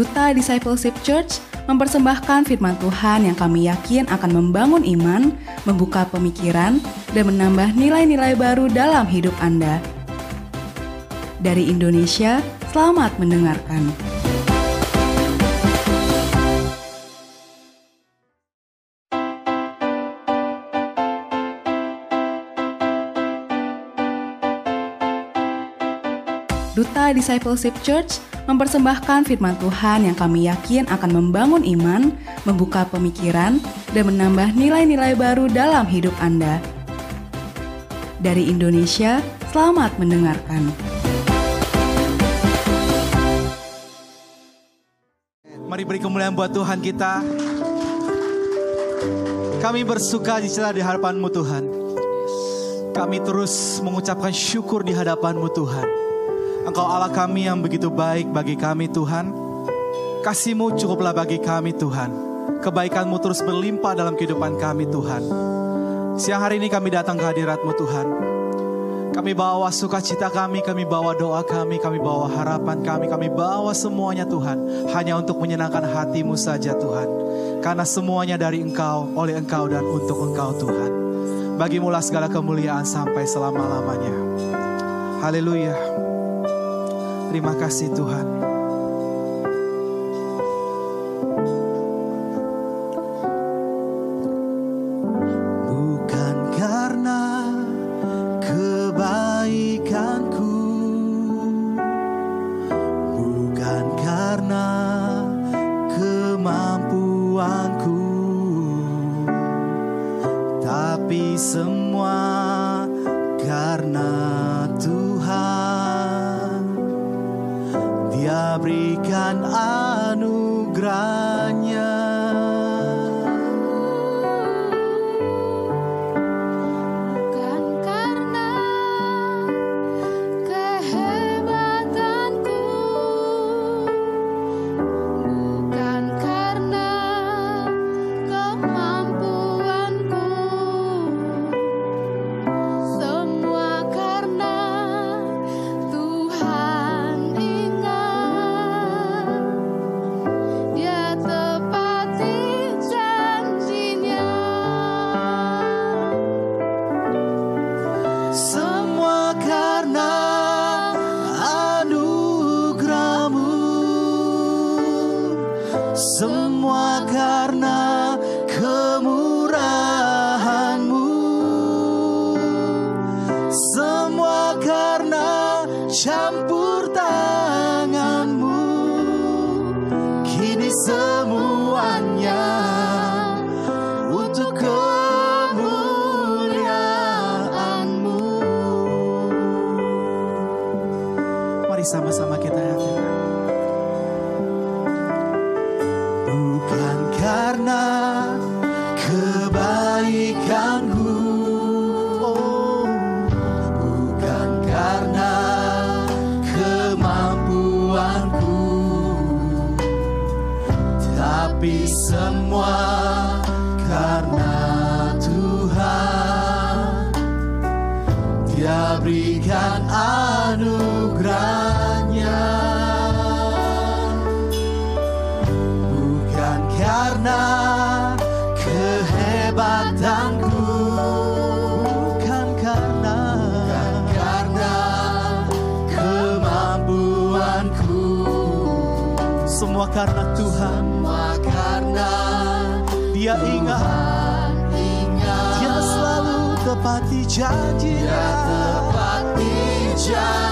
Duta Discipleship Church mempersembahkan firman Tuhan yang kami yakin akan membangun iman, membuka pemikiran, dan menambah nilai-nilai baru dalam hidup Anda. Dari Indonesia, selamat mendengarkan. Duta Discipleship Church mempersembahkan firman Tuhan yang kami yakin akan membangun iman, membuka pemikiran, dan menambah nilai-nilai baru dalam hidup Anda. Dari Indonesia, selamat mendengarkan. Mari beri kemuliaan buat Tuhan kita. Kami bersuka cita di hadapan-Mu Tuhan. Kami terus mengucapkan syukur di hadapan-Mu Tuhan. Engkau Allah kami yang begitu baik bagi kami Tuhan. Kasih-Mu cukuplah bagi kami Tuhan. Kebaikan-Mu terus berlimpah dalam kehidupan kami Tuhan. Siang hari ini kami datang ke hadirat-Mu Tuhan. Kami bawa sukacita kami, kami bawa doa kami, kami bawa harapan kami, kami bawa semuanya Tuhan. Hanya untuk menyenangkan hatimu saja Tuhan. Karena semuanya dari Engkau, oleh Engkau dan untuk Engkau Tuhan. Bagimulah segala kemuliaan sampai selama-lamanya. Haleluya. Terima kasih Tuhan. Karena Tuhan. Semua karena Dia ingat. Dia selalu tepati janjinya tepati janjinya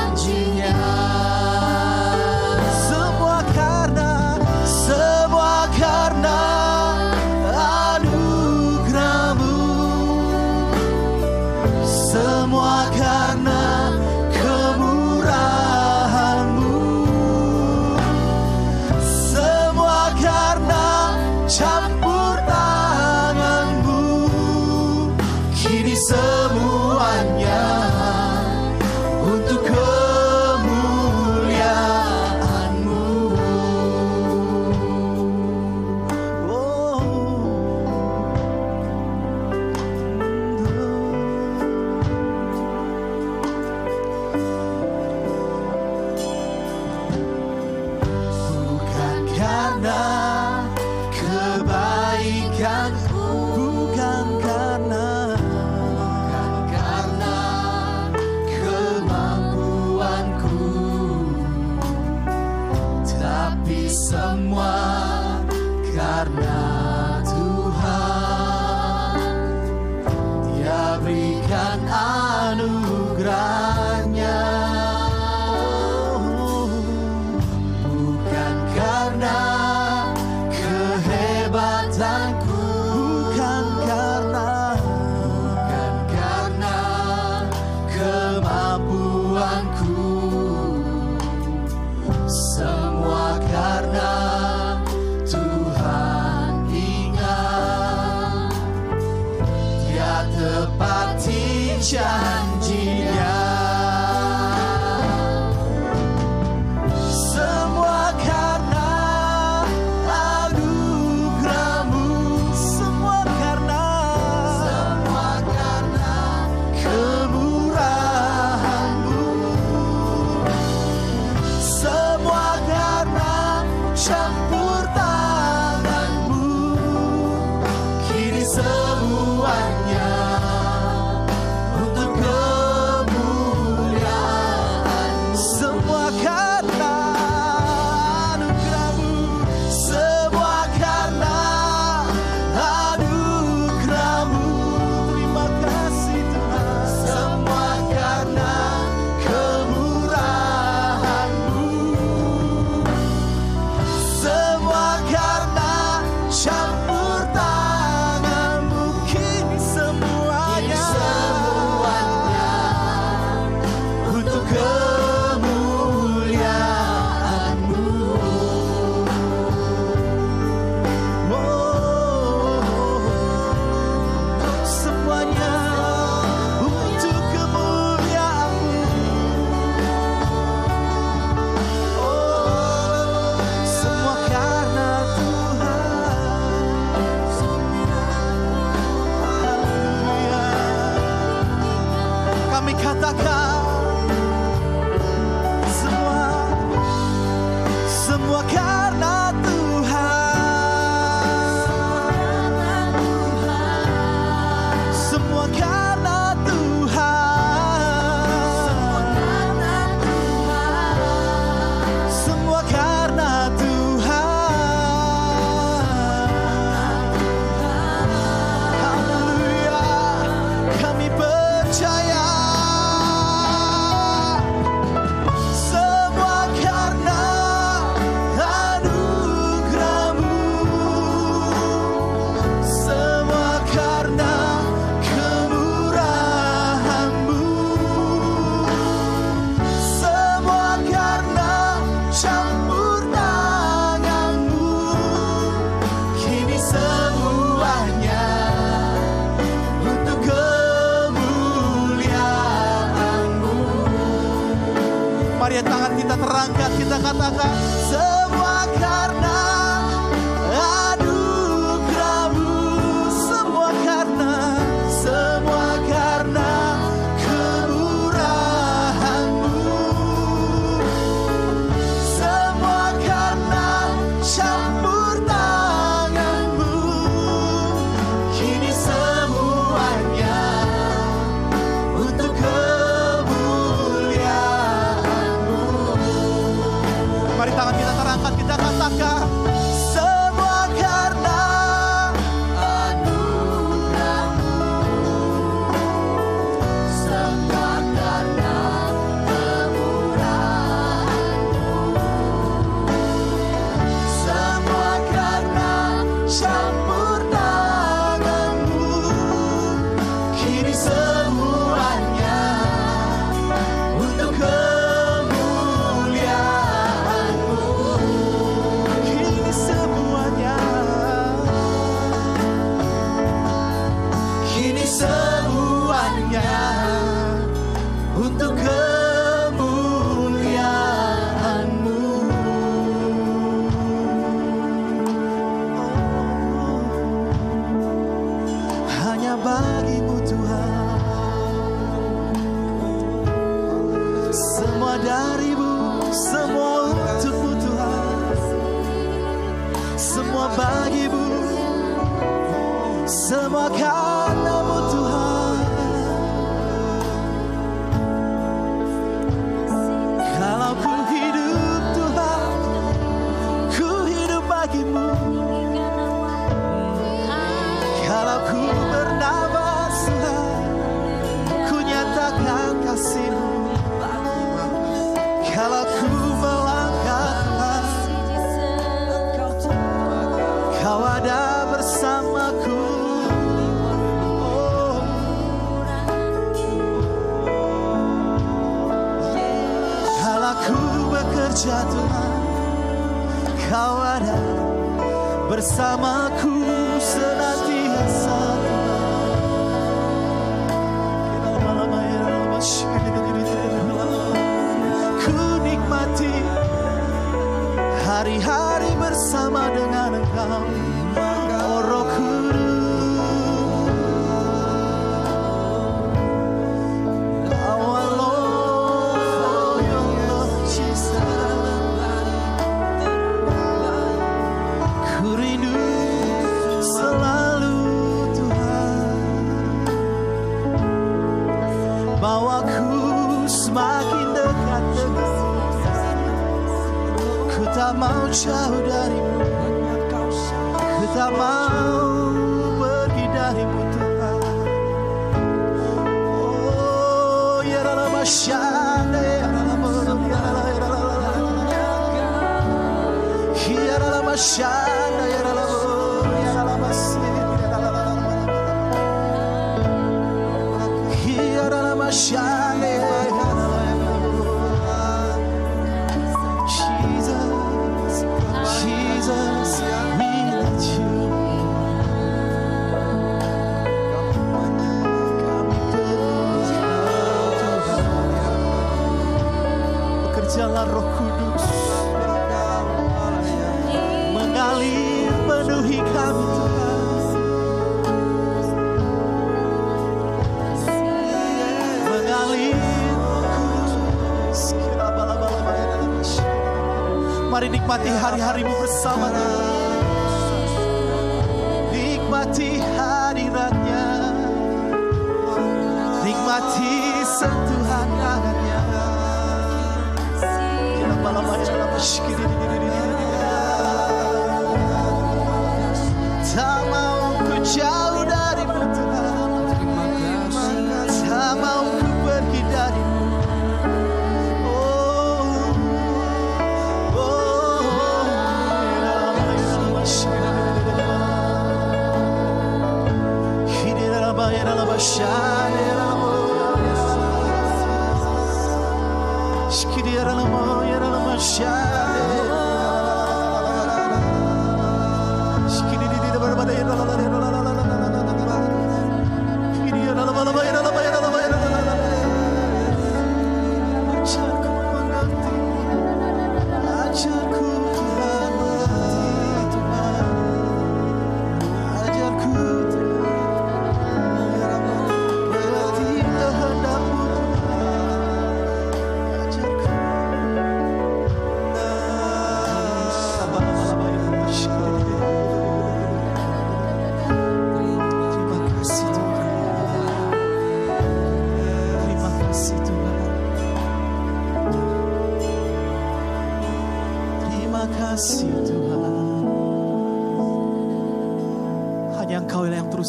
ya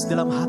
dalam hati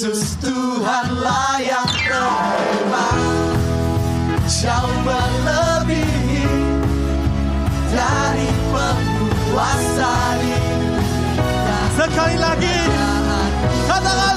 Yesus Tuhanlah yang terhebat Jauh melebihi Dari penguasa di sekali lagi katakan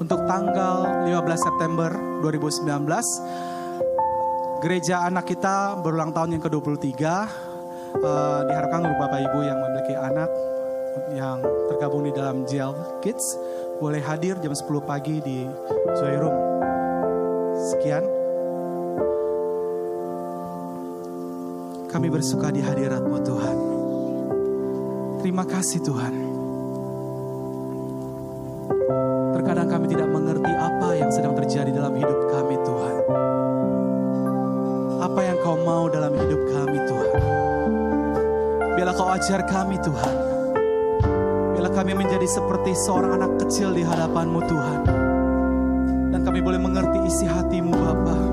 untuk tanggal 15 September 2019 gereja anak kita berulang tahun yang ke-23 Eh, diharapkan untuk Bapak Ibu yang memiliki anak yang tergabung di dalam JL Kids boleh hadir jam 10 pagi di Zoe Room. Sekian. Kami bersuka di hadiratmu Tuhan. Terima kasih Tuhan. Terkadang kami tidak mengerti apa yang sedang terjadi dalam hidup kami Tuhan. Apa yang kau mau dalam hidup kami Tuhan. Biarlah kau ajar kami Tuhan. Biarlah kami menjadi seperti seorang anak kecil di hadapanmu Tuhan. Dan kami boleh mengerti isi hatimu Bapa.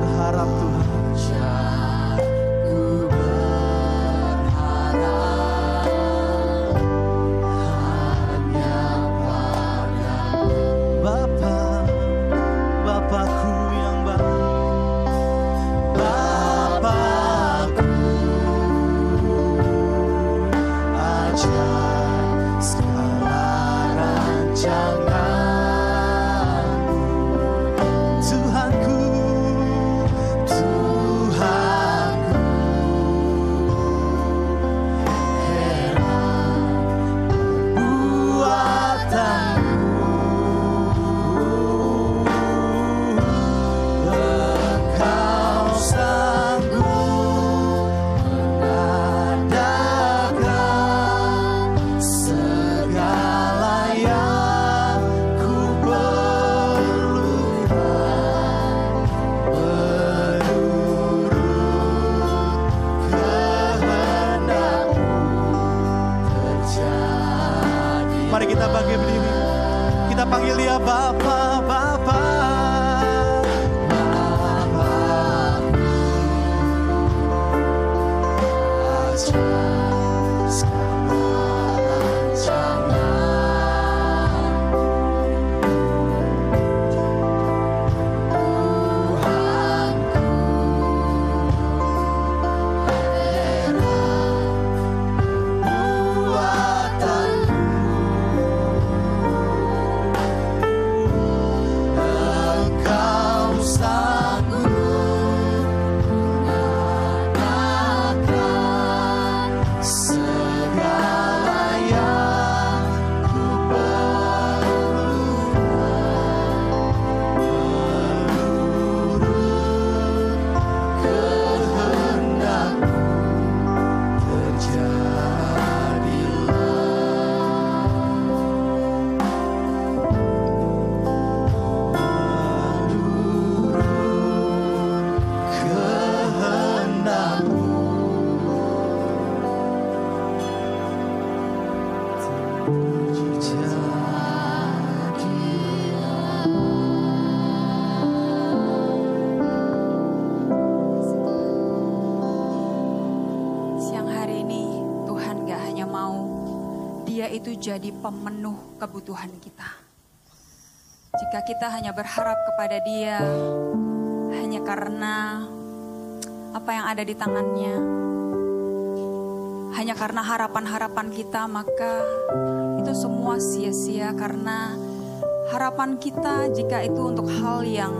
Berharap Tuhan kita hanya berharap kepada dia hanya karena apa yang ada di tangannya, hanya karena harapan-harapan kita maka itu semua sia-sia karena harapan kita jika itu untuk hal yang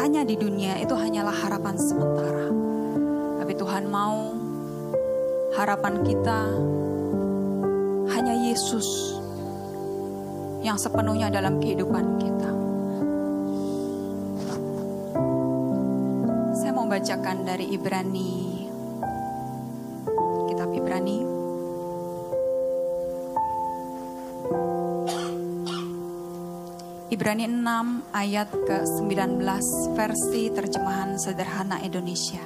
hanya di dunia itu hanyalah harapan sementara. Tapi Tuhan mau harapan kita hanya Yesus yang sepenuhnya dalam kehidupan kita. Bacakan dari Ibrani, kitab Ibrani. Ibrani 6 ayat ke-19 versi terjemahan sederhana Indonesia.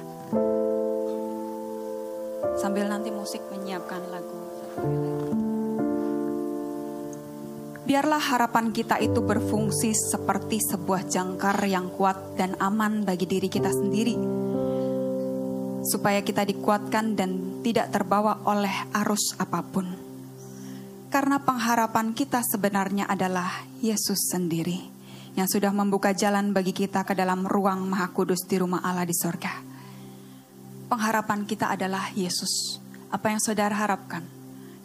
Sambil nanti musik menyiapkan lagu. Biarlah harapan kita itu berfungsi seperti sebuah jangkar yang kuat dan aman bagi diri kita sendiri. Supaya kita dikuatkan dan tidak terbawa oleh arus apa pun. Karena pengharapan kita sebenarnya adalah Yesus sendiri yang sudah membuka jalan bagi kita ke dalam ruang maha kudus di rumah Allah di sorga. Pengharapan kita adalah Yesus. Apa yang saudara harapkan?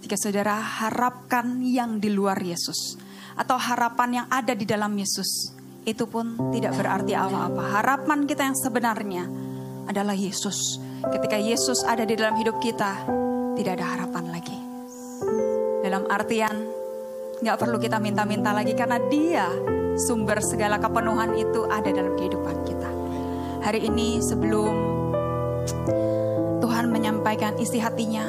Jika saudara harapkan yang di luar Yesus atau harapan yang ada di dalam Yesus, itu pun tidak berarti apa-apa. Harapan kita yang sebenarnya adalah Yesus. Ketika Yesus ada di dalam hidup kita, tidak ada harapan lagi. Dalam artian, nggak perlu kita minta-minta lagi karena dia sumber segala kepenuhan itu ada dalam kehidupan kita. Hari ini sebelum Tuhan menyampaikan isi hatinya,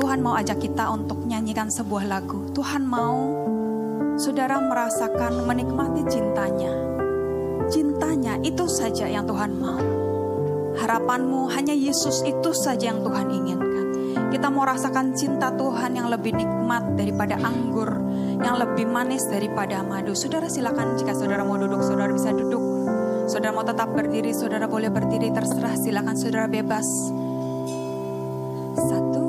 Tuhan mau ajak kita untuk nyanyikan sebuah lagu. Tuhan mau saudara merasakan menikmati cintanya. Cintanya itu saja yang Tuhan mau. Harapanmu hanya Yesus itu saja yang Tuhan inginkan. Kita mau rasakan cinta Tuhan yang lebih nikmat daripada anggur, yang lebih manis daripada madu. Saudara silakan jika saudara mau duduk, saudara bisa duduk. Saudara mau tetap berdiri, saudara boleh berdiri terserah. Silakan saudara bebas. Satu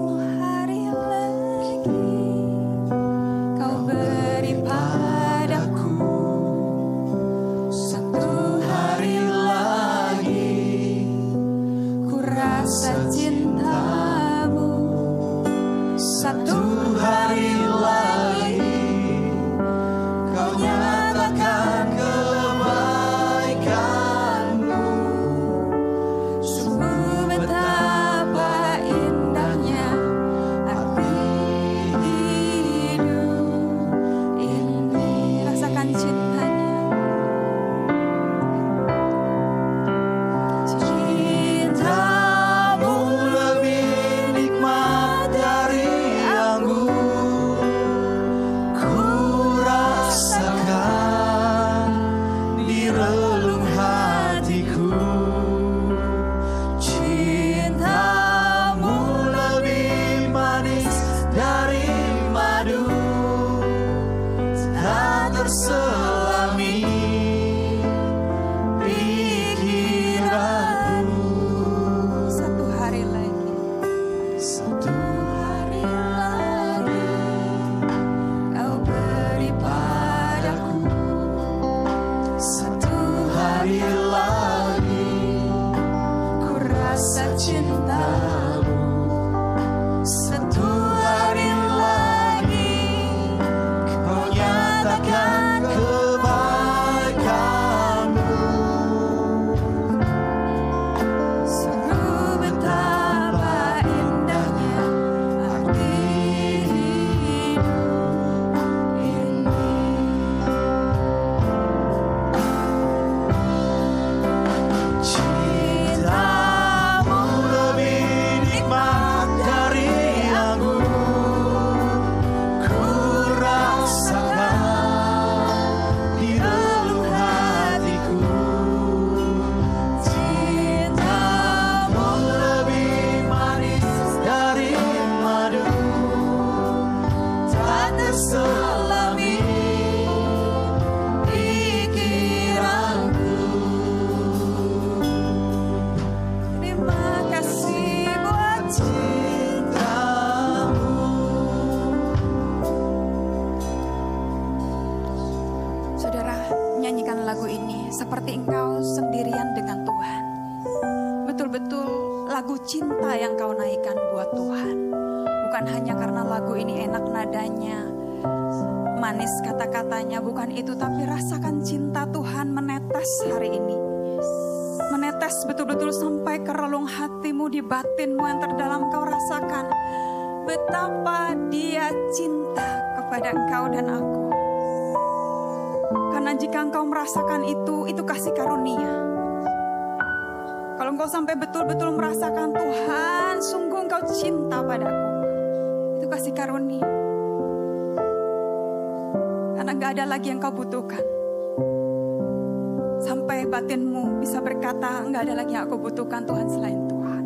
lagu cinta yang kau naikkan buat Tuhan. Bukan hanya karena lagu ini enak nadanya, manis kata-katanya, bukan itu, tapi rasakan cinta Tuhan menetes hari ini. Menetes betul-betul sampai ke relung hatimu di batinmu yang terdalam kau rasakan betapa dia cinta kepada engkau dan aku. Karena jika engkau merasakan itu, itu kasih karunia. Kalau engkau sampai betul-betul merasakan Tuhan, sungguh engkau cinta padaku. Itu kasih karunia. Karena gak ada lagi yang kau butuhkan. Sampai batinmu bisa berkata, nggak ada lagi yang aku butuhkan Tuhan selain Tuhan.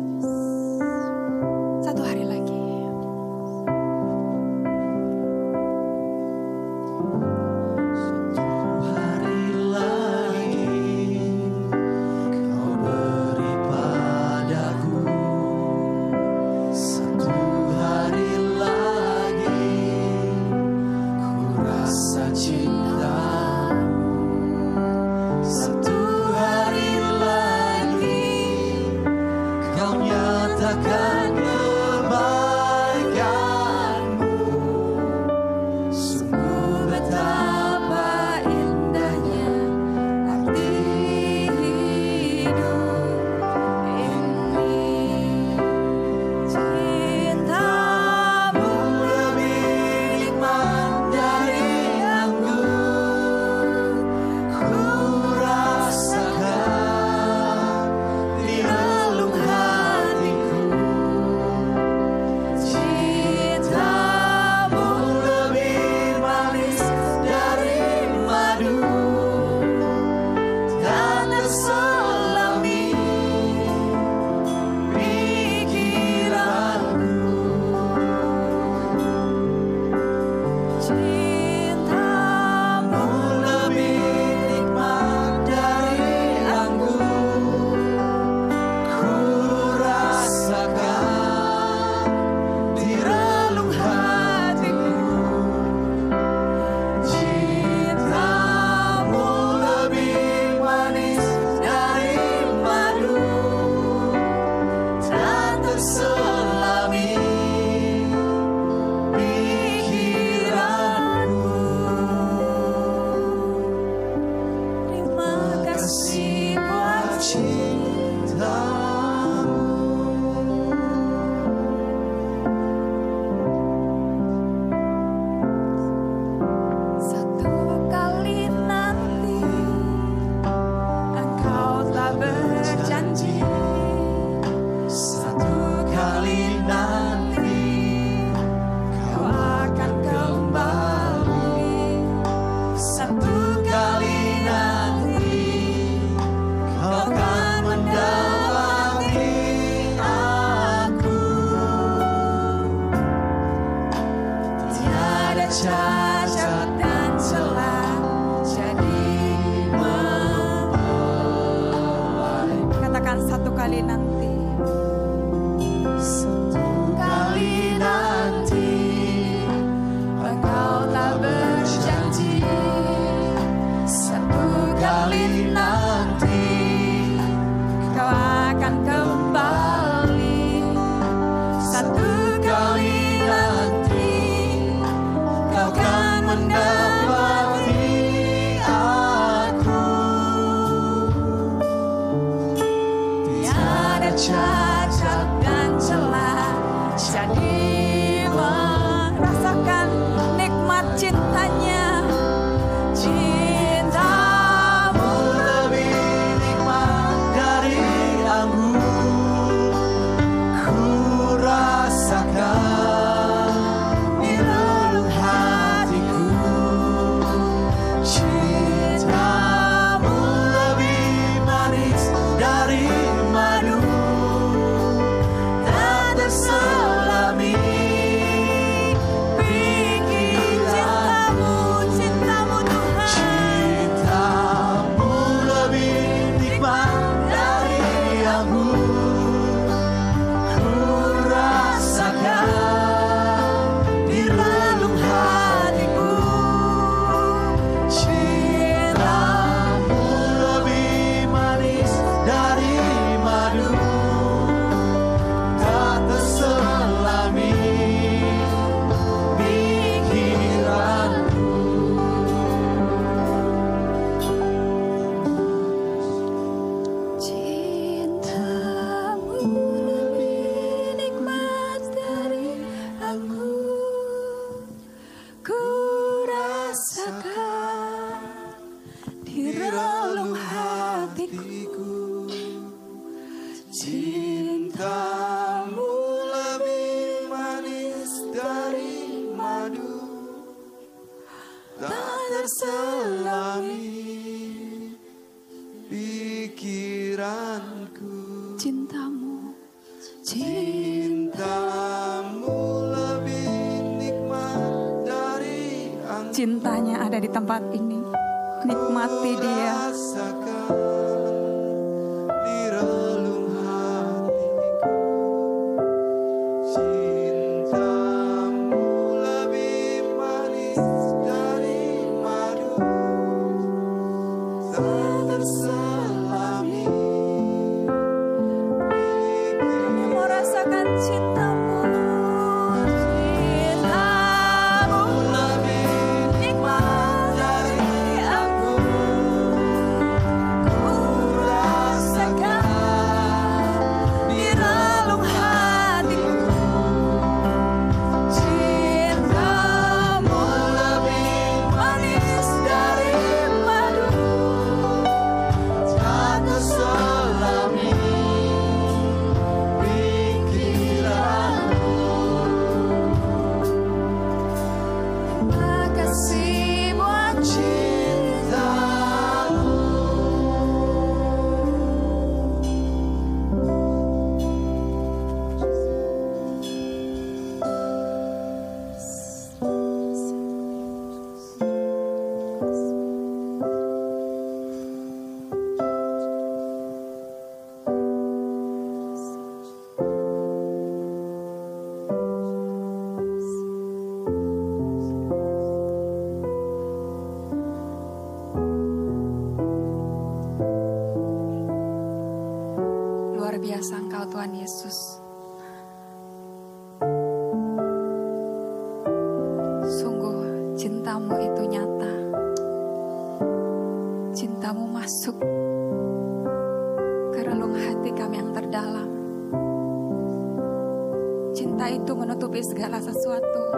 menutupi segala sesuatu.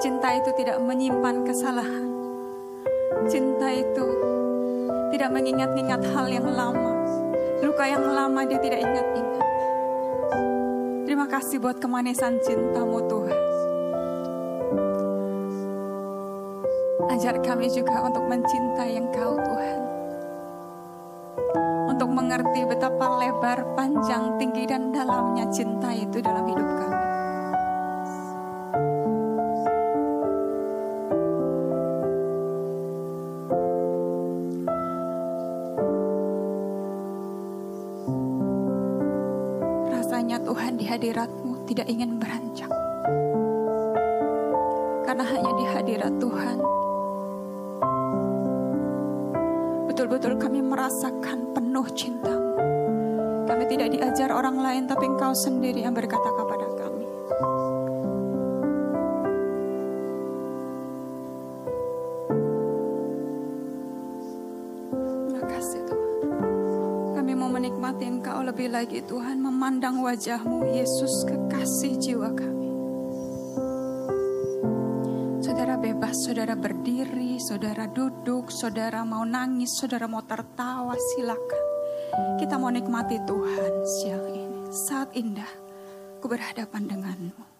Cinta itu tidak menyimpan kesalahan. Cinta itu tidak mengingat-ingat hal yang lama. Luka yang lama dia tidak ingat-ingat. Terima kasih buat kemanisan cintamu Tuhan. Ajar kami juga untuk mencintai yang kau Tuhan. Untuk mengerti betapa lebar, panjang, tinggi, dan dalamnya cinta itu dalam hidup kami. Tidak ingin beranjak. Karena hanya di hadirat Tuhan, betul-betul kami merasakan penuh cintamu. Kami tidak diajar orang lain, tapi engkau sendiri yang berkata kepada kami. Terima kasih Tuhan. Kami mau menikmati Engkau lebih lagi Tuhan, memandang wajahmu Yesus kekasih jiwa kami. Saudara bebas, saudara berdiri, saudara duduk, saudara mau nangis, saudara mau tertawa, silakan. Kita mau nikmati Tuhan siang ini. Saat indah, ku berhadapan denganmu.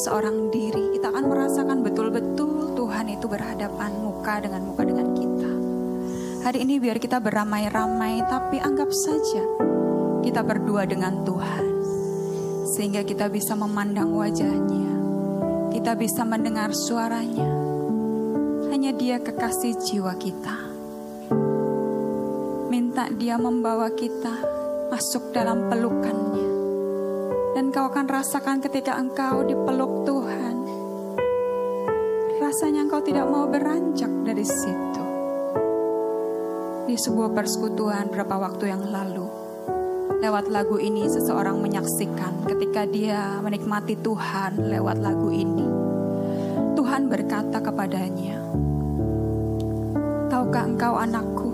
Seorang diri, kita akan merasakan betul-betul Tuhan itu berhadapan muka dengan muka dengan kita. Hari ini biar kita beramai-ramai, tapi anggap saja kita berdua dengan Tuhan. Sehingga kita bisa memandang wajahnya, kita bisa mendengar suaranya. Hanya dia kekasih jiwa kita. Minta dia membawa kita masuk dalam pelukannya. Akan rasakan ketika engkau dipeluk Tuhan. Rasanya engkau tidak mau beranjak dari situ. Di sebuah persekutuan beberapa waktu yang lalu. Lewat lagu ini seseorang menyaksikan ketika dia menikmati Tuhan lewat lagu ini. Tuhan berkata kepadanya, Tahukah engkau anakku,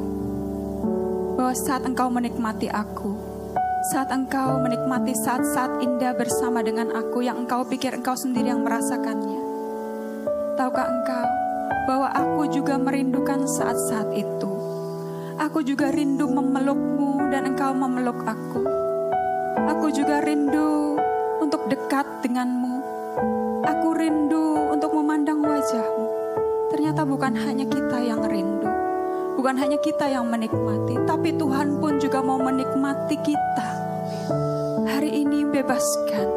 bahwa saat engkau menikmati aku, saat engkau menikmati saat-saat indah bersama dengan aku yang engkau pikir engkau sendiri yang merasakannya, Tahukah engkau bahwa aku juga merindukan saat-saat itu? Aku juga rindu memelukmu dan engkau memeluk aku. Aku juga rindu untuk dekat denganmu. Aku rindu untuk memandang wajahmu. Ternyata bukan hanya kita yang rindu. Bukan hanya kita yang menikmati, tapi Tuhan pun juga mau menikmati kita. Bebaskan.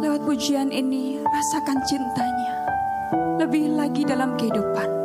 Lewat pujian ini, rasakan cintanya. Lebih lagi dalam kehidupan.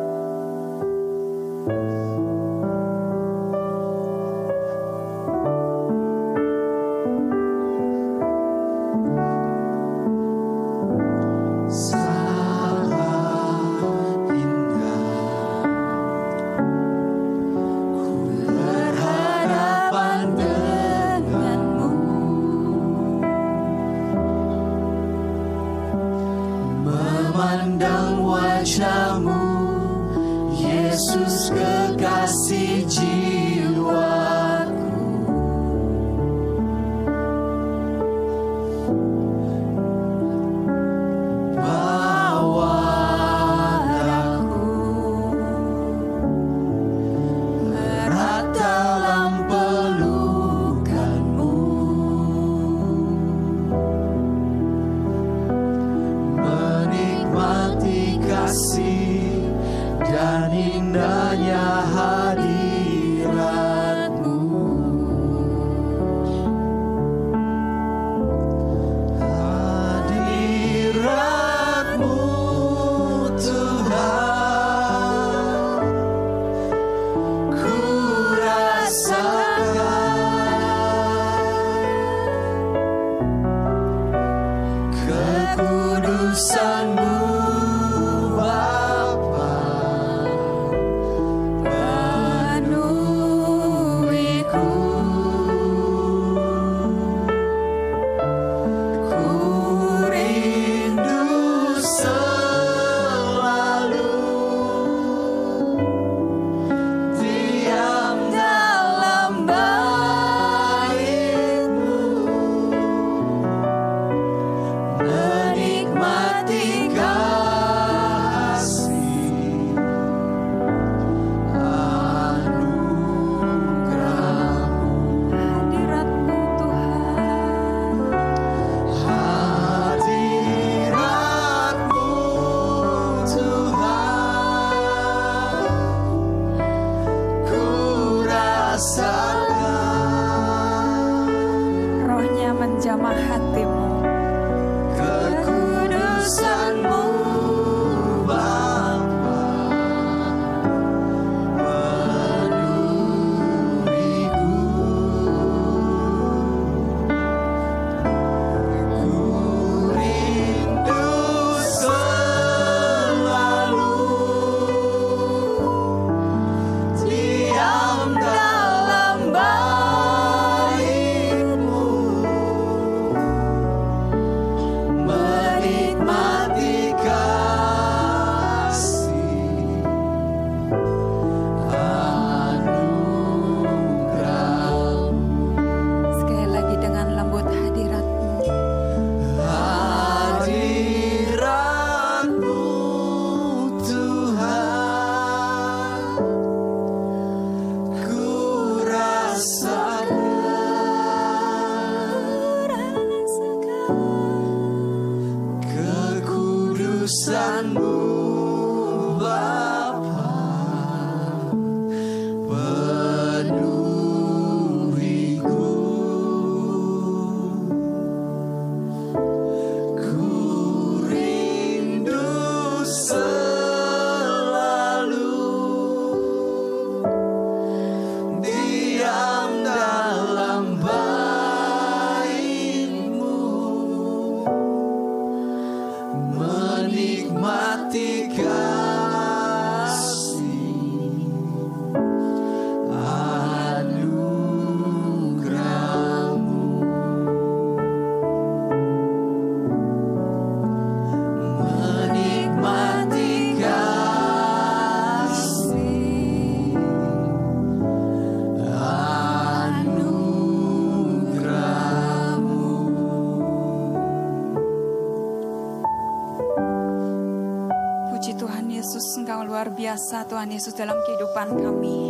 Biasa Tuhan Yesus dalam kehidupan kami.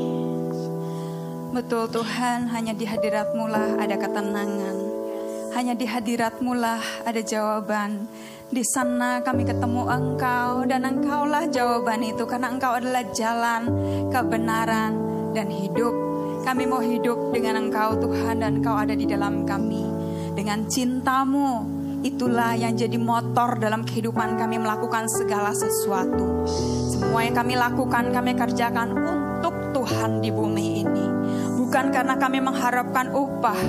Betul Tuhan, hanya di hadiratmu lah ada ketenangan. Hanya di hadiratmu lah ada jawaban. Di sana kami ketemu Engkau dan Engkaulah jawaban itu karena Engkau adalah jalan, kebenaran, dan hidup. Kami mau hidup dengan Engkau Tuhan dan Engkau ada di dalam kami. Dengan cintamu, itulah yang jadi motor dalam kehidupan kami melakukan segala sesuatu. Semua yang kami lakukan, kami kerjakan untuk Tuhan di bumi ini. Bukan karena kami mengharapkan upah,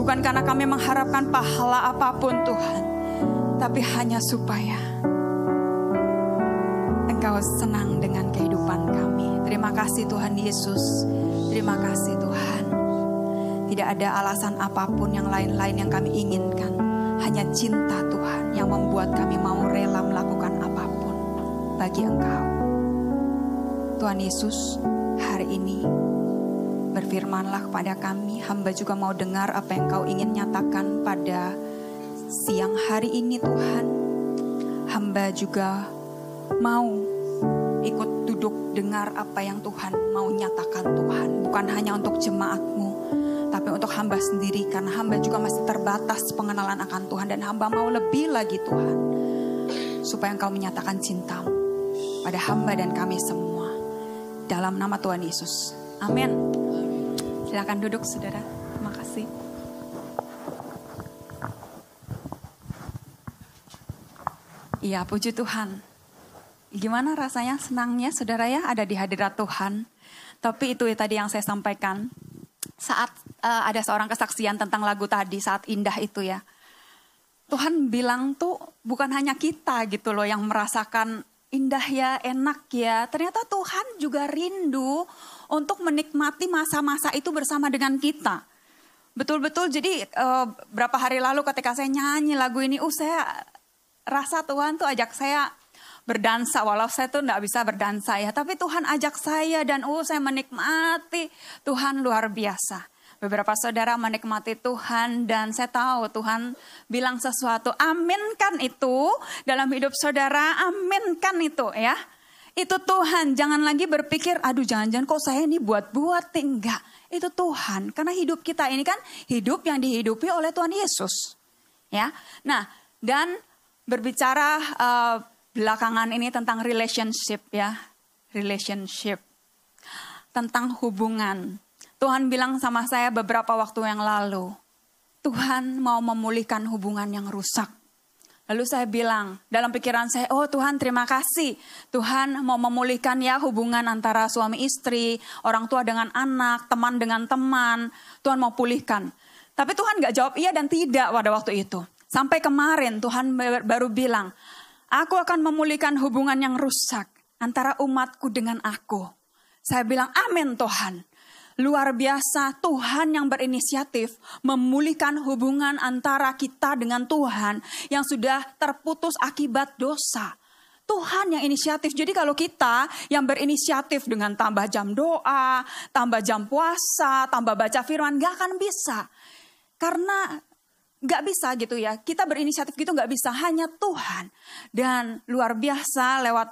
bukan karena kami mengharapkan pahala apa pun Tuhan tapi hanya supaya Engkau senang dengan kehidupan kami. Terima kasih Tuhan Yesus. Terima kasih Tuhan. Tidak ada alasan apa pun yang lain-lain yang kami inginkan. Hanya cinta Tuhan yang membuat kami mau rela melakukan apa pun bagi Engkau. Tuhan Yesus, hari ini berfirmanlah kepada kami. Hamba juga mau dengar apa yang Kau ingin nyatakan pada siang hari ini Tuhan, hamba juga mau ikut duduk dengar apa yang Tuhan mau nyatakan Tuhan. Bukan hanya untuk jemaatmu, tapi untuk hamba sendiri. Karena hamba juga masih terbatas pengenalan akan Tuhan. Dan hamba mau lebih lagi Tuhan. Supaya engkau menyatakan cintamu pada hamba dan kami semua. Dalam nama Tuhan Yesus. Amin. Silakan duduk saudara. Terima kasih. Iya, puji Tuhan. Gimana rasanya senangnya saudara ya ada di hadirat Tuhan. Tapi itu ya tadi yang saya sampaikan. Saat uh, ada seorang kesaksian tentang lagu tadi, saat indah itu ya. Tuhan bilang tuh bukan hanya kita gitu loh yang merasakan indah ya, enak ya. Ternyata Tuhan juga rindu untuk menikmati masa-masa itu bersama dengan kita. Betul-betul jadi uh, berapa hari lalu ketika saya nyanyi lagu ini, uh saya rasa Tuhan tuh ajak saya berdansa walau saya tuh nggak bisa berdansa ya tapi Tuhan ajak saya dan uh saya menikmati Tuhan luar biasa beberapa saudara menikmati Tuhan dan saya tahu Tuhan bilang sesuatu aminkan itu dalam hidup saudara aminkan itu ya. Itu Tuhan jangan lagi berpikir aduh jangan-jangan kok saya ini buat-buat enggak itu Tuhan. Karena hidup kita ini kan hidup yang dihidupi oleh Tuhan Yesus ya. Nah dan berbicara uh, belakangan ini tentang relationship ya, relationship tentang hubungan. Tuhan bilang sama saya beberapa waktu yang lalu, Tuhan mau memulihkan hubungan yang rusak. Lalu saya bilang dalam pikiran saya, oh Tuhan terima kasih. Tuhan mau memulihkan ya hubungan antara suami istri, orang tua dengan anak, teman dengan teman. Tuhan mau pulihkan. Tapi Tuhan gak jawab iya dan tidak pada waktu itu. Sampai kemarin Tuhan baru bilang, aku akan memulihkan hubungan yang rusak antara umatku dengan aku. Saya bilang amin Tuhan. Luar biasa Tuhan yang berinisiatif memulihkan hubungan antara kita dengan Tuhan yang sudah terputus akibat dosa. Tuhan yang inisiatif. Jadi kalau kita yang berinisiatif dengan tambah jam doa, tambah jam puasa, tambah baca firman, gak akan bisa. Karena Gak bisa gitu ya, kita berinisiatif gitu gak bisa, hanya Tuhan. Dan luar biasa lewat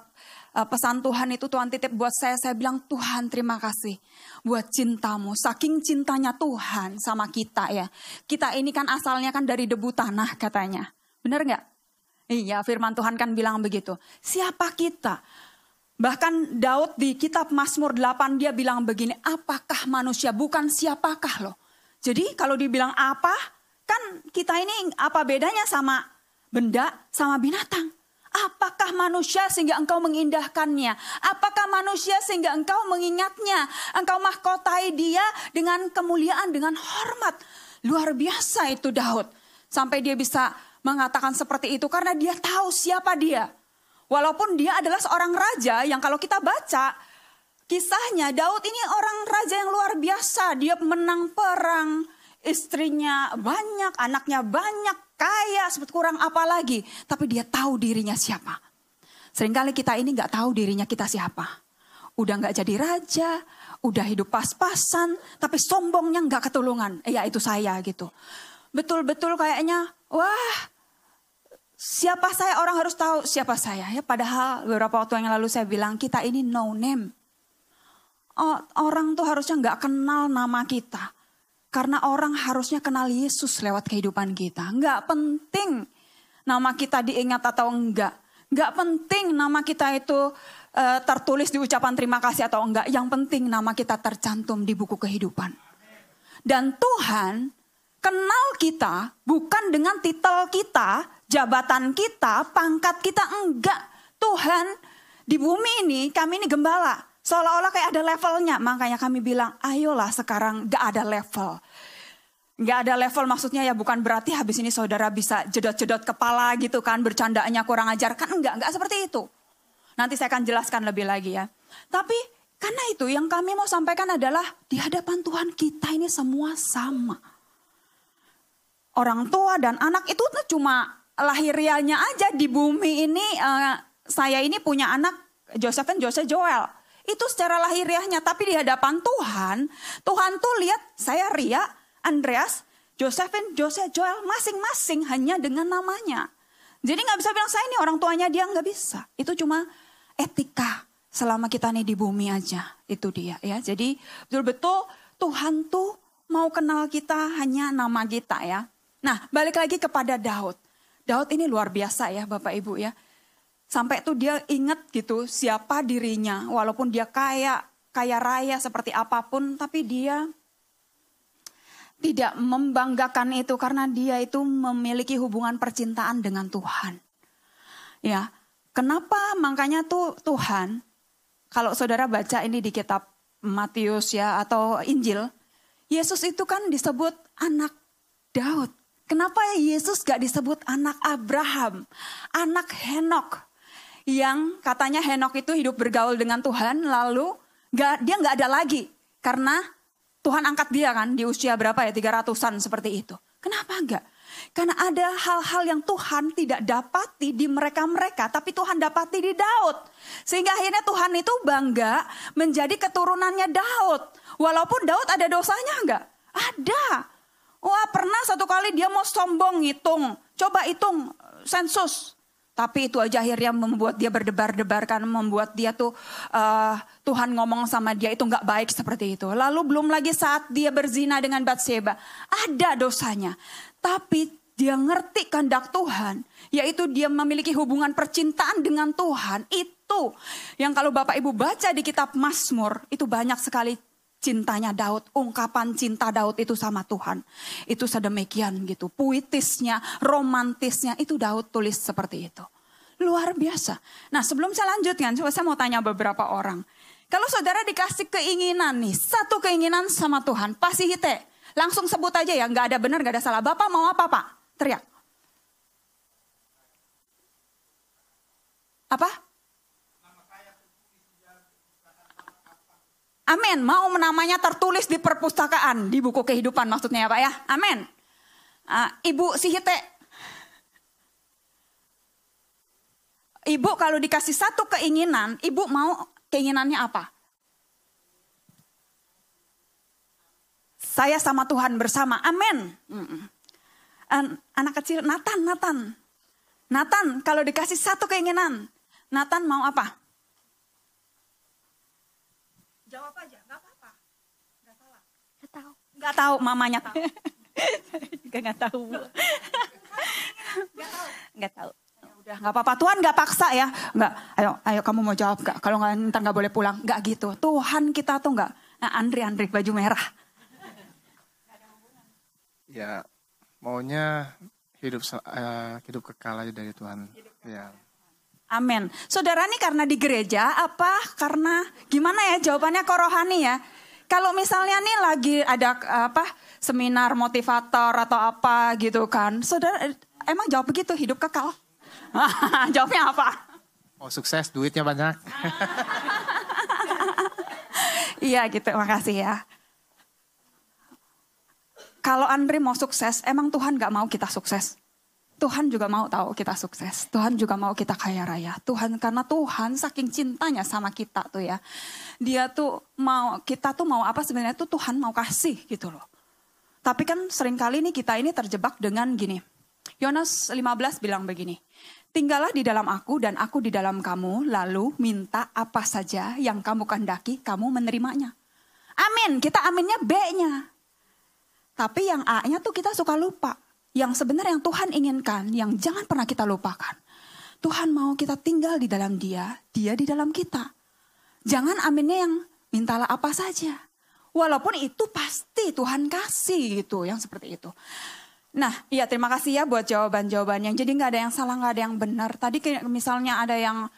uh, pesan Tuhan itu Tuhan titip buat saya, saya bilang Tuhan terima kasih buat cintamu. Saking cintanya Tuhan sama kita ya. Kita ini kan asalnya kan dari debu tanah katanya. Bener gak? Iya firman Tuhan kan bilang begitu. Siapa kita? Bahkan Daud di kitab Mazmur 8 dia bilang begini, apakah manusia bukan siapakah loh. Jadi kalau dibilang apa, Kan kita ini apa bedanya sama benda, sama binatang? Apakah manusia sehingga engkau mengindahkannya? Apakah manusia sehingga engkau mengingatnya? Engkau mahkotai dia dengan kemuliaan, dengan hormat. Luar biasa itu Daud. Sampai dia bisa mengatakan seperti itu karena dia tahu siapa dia. Walaupun dia adalah seorang raja yang kalau kita baca kisahnya Daud ini orang raja yang luar biasa. Dia menang perang, istrinya banyak, anaknya banyak, kaya, kurang apa lagi. Tapi dia tahu dirinya siapa. Seringkali kita ini nggak tahu dirinya kita siapa. Udah nggak jadi raja, udah hidup pas-pasan, tapi sombongnya nggak ketulungan. Eh, ya itu saya gitu. Betul-betul kayaknya, wah Siapa saya orang harus tahu siapa saya ya. Padahal beberapa waktu yang lalu saya bilang kita ini no name. Oh, orang tuh harusnya nggak kenal nama kita. Karena orang harusnya kenal Yesus lewat kehidupan kita. Nggak penting nama kita diingat atau enggak. Nggak penting nama kita itu uh, tertulis di ucapan terima kasih atau enggak. Yang penting nama kita tercantum di buku kehidupan. Dan Tuhan kenal kita bukan dengan titel kita, jabatan kita, pangkat kita enggak. Tuhan di bumi ini kami ini gembala. Seolah-olah kayak ada levelnya. Makanya kami bilang, ayolah sekarang gak ada level. Gak ada level maksudnya ya bukan berarti habis ini saudara bisa jedot-jedot kepala gitu kan. Bercandaannya kurang ajar. Kan enggak, enggak seperti itu. Nanti saya akan jelaskan lebih lagi ya. Tapi karena itu yang kami mau sampaikan adalah di hadapan Tuhan kita ini semua sama. Orang tua dan anak itu cuma lahirianya aja di bumi ini. Uh, saya ini punya anak Joseph Joseph Joel itu secara lahiriahnya. Tapi di hadapan Tuhan, Tuhan tuh lihat saya Ria, Andreas, Josephine, Joseph, Joel masing-masing hanya dengan namanya. Jadi nggak bisa bilang saya ini orang tuanya dia nggak bisa. Itu cuma etika selama kita nih di bumi aja. Itu dia ya. Jadi betul-betul Tuhan tuh mau kenal kita hanya nama kita ya. Nah balik lagi kepada Daud. Daud ini luar biasa ya Bapak Ibu ya. Sampai tuh dia inget gitu siapa dirinya. Walaupun dia kaya, kaya raya seperti apa pun. Tapi dia tidak membanggakan itu karena dia itu memiliki hubungan percintaan dengan Tuhan. Ya, kenapa makanya tuh Tuhan kalau saudara baca ini di kitab Matius ya atau Injil, Yesus itu kan disebut anak Daud. Kenapa Yesus gak disebut anak Abraham, anak Henok? Yang katanya Henok itu hidup bergaul dengan Tuhan lalu gak, dia nggak ada lagi karena Tuhan angkat dia kan di usia berapa ya 300-an seperti itu. Kenapa enggak? Karena ada hal-hal yang Tuhan tidak dapati di mereka-mereka, tapi Tuhan dapati di Daud. Sehingga akhirnya Tuhan itu bangga menjadi keturunannya Daud. Walaupun Daud ada dosanya enggak? Ada. Wah pernah satu kali dia mau sombong hitung. Coba hitung sensus. Tapi itu aja akhirnya membuat dia berdebar-debar kan, membuat dia tuh uh, Tuhan ngomong sama dia itu nggak baik seperti itu. Lalu belum lagi saat dia berzina dengan Batseba, ada dosanya. Tapi dia ngerti kehendak Tuhan, yaitu dia memiliki hubungan percintaan dengan Tuhan. Itu yang kalau Bapak Ibu baca di kitab Mazmur, itu banyak sekali cintanya Daud, ungkapan cinta Daud itu sama Tuhan. Itu sedemikian gitu, puitisnya, romantisnya itu Daud tulis seperti itu. Luar biasa. Nah sebelum saya lanjutkan, coba saya mau tanya beberapa orang. Kalau saudara dikasih keinginan nih, satu keinginan sama Tuhan, pasti hite. Langsung sebut aja ya, nggak ada benar, nggak ada salah. Bapak mau apa pak? Teriak. Apa? Amin. Mau namanya tertulis di perpustakaan, di buku kehidupan maksudnya ya Pak ya. Amin. Uh, Ibu Sihite. Ibu kalau dikasih satu keinginan, Ibu mau keinginannya apa? Saya sama Tuhan bersama. Amin. An anak kecil Nathan, Nathan. Nathan kalau dikasih satu keinginan, Nathan mau apa? Jawab aja, nggak apa-apa. Nggak salah. Nggak tahu. Nggak tahu, mamanya tahu. juga nggak tahu. Nggak tahu. Nggak tahu. Ya udah nggak apa-apa. Tuhan nggak paksa ya. Nggak. Ayo, ayo kamu mau jawab nggak? Kalau nggak ntar nggak boleh pulang. Nggak gitu. Tuhan kita tuh nggak. Nah, Andri, Andri baju merah. Ya, maunya hidup uh, hidup kekal aja dari Tuhan. Hidup ya. Amin. Saudara nih karena di gereja apa karena gimana ya jawabannya kok rohani ya? Kalau misalnya nih lagi ada apa seminar motivator atau apa gitu kan. Saudara emang jawab begitu hidup kekal? Jawabnya apa? Oh sukses duitnya banyak. iya gitu makasih ya. Kalau Andri mau sukses, emang Tuhan gak mau kita sukses? Tuhan juga mau tahu kita sukses. Tuhan juga mau kita kaya raya. Tuhan karena Tuhan saking cintanya sama kita tuh ya. Dia tuh mau kita tuh mau apa sebenarnya tuh Tuhan mau kasih gitu loh. Tapi kan sering kali nih kita ini terjebak dengan gini. Yohanes 15 bilang begini. Tinggallah di dalam aku dan aku di dalam kamu, lalu minta apa saja yang kamu kehendaki, kamu menerimanya. Amin, kita aminnya B-nya. Tapi yang A-nya tuh kita suka lupa. Yang sebenarnya yang Tuhan inginkan, yang jangan pernah kita lupakan. Tuhan mau kita tinggal di dalam dia, dia di dalam kita. Jangan aminnya yang mintalah apa saja. Walaupun itu pasti Tuhan kasih gitu, yang seperti itu. Nah, iya terima kasih ya buat jawaban-jawabannya. Jadi nggak ada yang salah, nggak ada yang benar. Tadi misalnya ada yang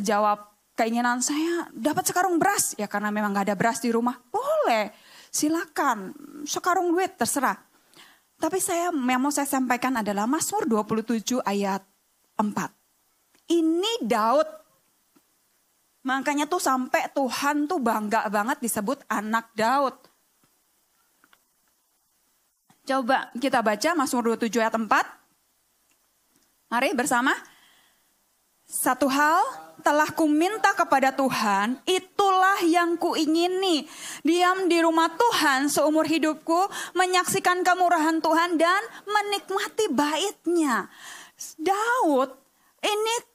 jawab keinginan saya dapat sekarung beras ya karena memang nggak ada beras di rumah. Boleh, silakan sekarung duit terserah. Tapi saya yang mau saya sampaikan adalah Mazmur 27 ayat 4. Ini Daud. Makanya tuh sampai Tuhan tuh bangga banget disebut anak Daud. Coba kita baca Mazmur 27 ayat 4. Mari bersama. Satu hal telah kuminta kepada Tuhan, itulah yang kuingini. Diam di rumah Tuhan seumur hidupku, menyaksikan kemurahan Tuhan dan menikmati baitnya. Daud ini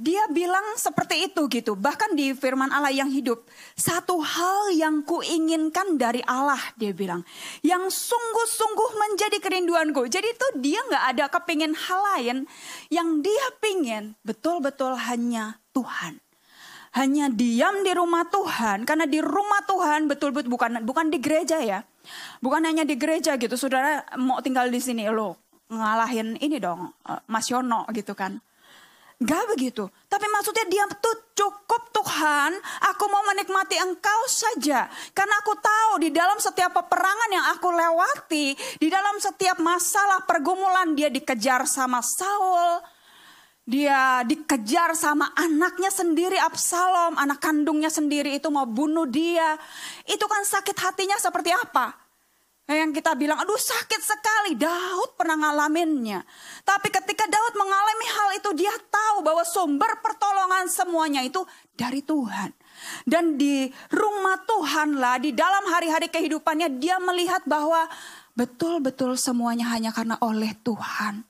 dia bilang seperti itu gitu. Bahkan di firman Allah yang hidup. Satu hal yang kuinginkan dari Allah dia bilang. Yang sungguh-sungguh menjadi kerinduanku. Jadi itu dia nggak ada kepingin hal lain. Yang dia pingin betul-betul hanya Tuhan. Hanya diam di rumah Tuhan. Karena di rumah Tuhan betul-betul bukan bukan di gereja ya. Bukan hanya di gereja gitu. Saudara mau tinggal di sini lo ngalahin ini dong. Eh, Mas Yono gitu kan Gak begitu. Tapi maksudnya dia tuh cukup Tuhan. Aku mau menikmati engkau saja. Karena aku tahu di dalam setiap peperangan yang aku lewati. Di dalam setiap masalah pergumulan dia dikejar sama Saul. Dia dikejar sama anaknya sendiri Absalom. Anak kandungnya sendiri itu mau bunuh dia. Itu kan sakit hatinya seperti apa? Yang kita bilang, aduh sakit sekali. Daud pernah ngalaminnya. Tapi ketika Daud mengalami hal itu, dia tahu bahwa sumber pertolongan semuanya itu dari Tuhan. Dan di rumah Tuhan lah, di dalam hari-hari kehidupannya, dia melihat bahwa betul-betul semuanya hanya karena oleh Tuhan.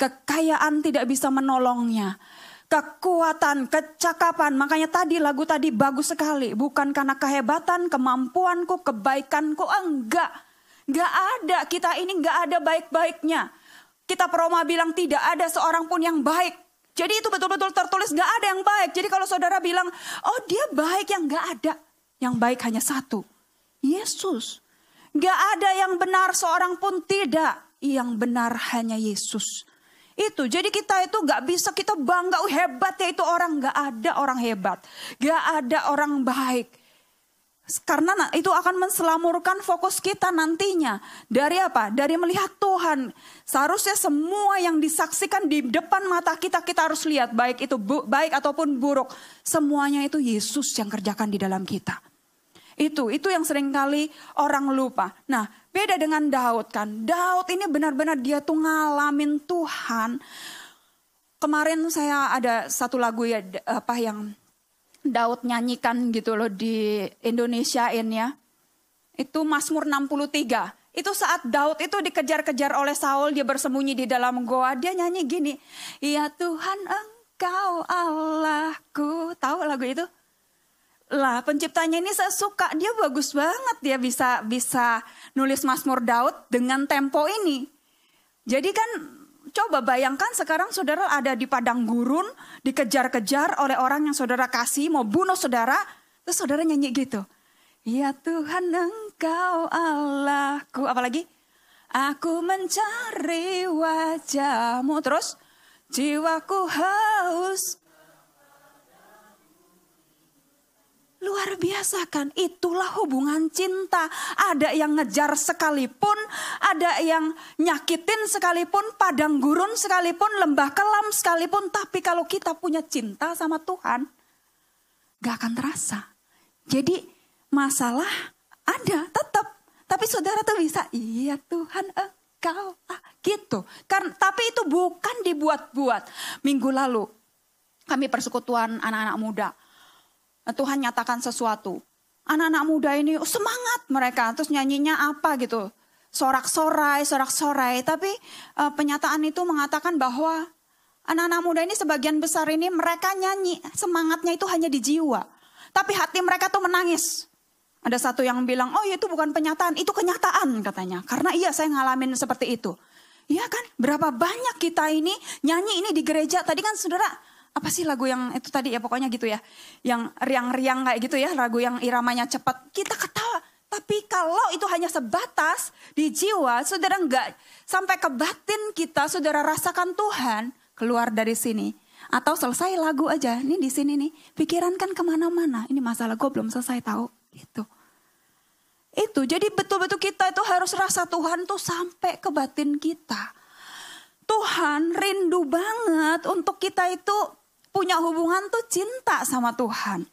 Kekayaan tidak bisa menolongnya kekuatan, kecakapan. Makanya tadi lagu tadi bagus sekali. Bukan karena kehebatan, kemampuanku, kebaikanku. Enggak. Gak ada, kita ini gak ada baik-baiknya. Kita Roma bilang tidak ada seorang pun yang baik. Jadi itu betul-betul tertulis gak ada yang baik. Jadi kalau saudara bilang, oh dia baik yang gak ada. Yang baik hanya satu, Yesus. Gak ada yang benar seorang pun tidak. Yang benar hanya Yesus. Itu, jadi kita itu gak bisa kita bangga, oh, hebat ya itu orang. Gak ada orang hebat. Gak ada orang baik. Karena itu akan menselamurkan fokus kita nantinya. Dari apa? Dari melihat Tuhan. Seharusnya semua yang disaksikan di depan mata kita, kita harus lihat. Baik itu bu, baik ataupun buruk. Semuanya itu Yesus yang kerjakan di dalam kita. Itu, itu yang sering kali orang lupa. Nah, beda dengan Daud kan. Daud ini benar-benar dia tuh ngalamin Tuhan. Kemarin saya ada satu lagu ya apa yang Daud nyanyikan gitu loh di Indonesia ini ya. Itu Mazmur 63. Itu saat Daud itu dikejar-kejar oleh Saul, dia bersembunyi di dalam goa, dia nyanyi gini. Ya Tuhan engkau Allahku. Tahu lagu itu? Lah penciptanya ini saya suka, dia bagus banget dia bisa bisa nulis Mazmur Daud dengan tempo ini. Jadi kan Coba bayangkan sekarang saudara ada di padang gurun, dikejar-kejar oleh orang yang saudara kasih, mau bunuh saudara, terus saudara nyanyi gitu. Ya Tuhan engkau Allahku, apalagi? Aku mencari wajahmu, terus jiwaku haus Luar biasa kan, itulah hubungan cinta. Ada yang ngejar sekalipun, ada yang nyakitin sekalipun, padang gurun sekalipun, lembah kelam sekalipun. Tapi kalau kita punya cinta sama Tuhan, gak akan terasa. Jadi masalah ada tetap. Tapi saudara tuh bisa, iya Tuhan engkau ah, gitu. Kan, tapi itu bukan dibuat-buat. Minggu lalu kami persekutuan anak-anak muda Tuhan nyatakan sesuatu. Anak-anak muda ini oh, semangat mereka, terus nyanyinya apa gitu. sorak-sorai, sorak-sorai. Tapi uh, penyataan itu mengatakan bahwa anak-anak muda ini sebagian besar ini mereka nyanyi. Semangatnya itu hanya di jiwa. Tapi hati mereka tuh menangis. Ada satu yang bilang, oh itu bukan penyataan, itu kenyataan katanya. Karena iya saya ngalamin seperti itu. Iya kan, berapa banyak kita ini nyanyi ini di gereja. Tadi kan saudara, apa sih lagu yang itu tadi ya pokoknya gitu ya. Yang riang-riang kayak gitu ya, lagu yang iramanya cepat. Kita ketawa. Tapi kalau itu hanya sebatas di jiwa, saudara enggak sampai ke batin kita, saudara rasakan Tuhan keluar dari sini. Atau selesai lagu aja, ini di sini nih, pikiran kan ke mana-mana. Ini masalah gue belum selesai tahu. Itu. Itu jadi betul-betul kita itu harus rasa Tuhan tuh sampai ke batin kita. Tuhan rindu banget untuk kita itu punya hubungan tuh cinta sama Tuhan.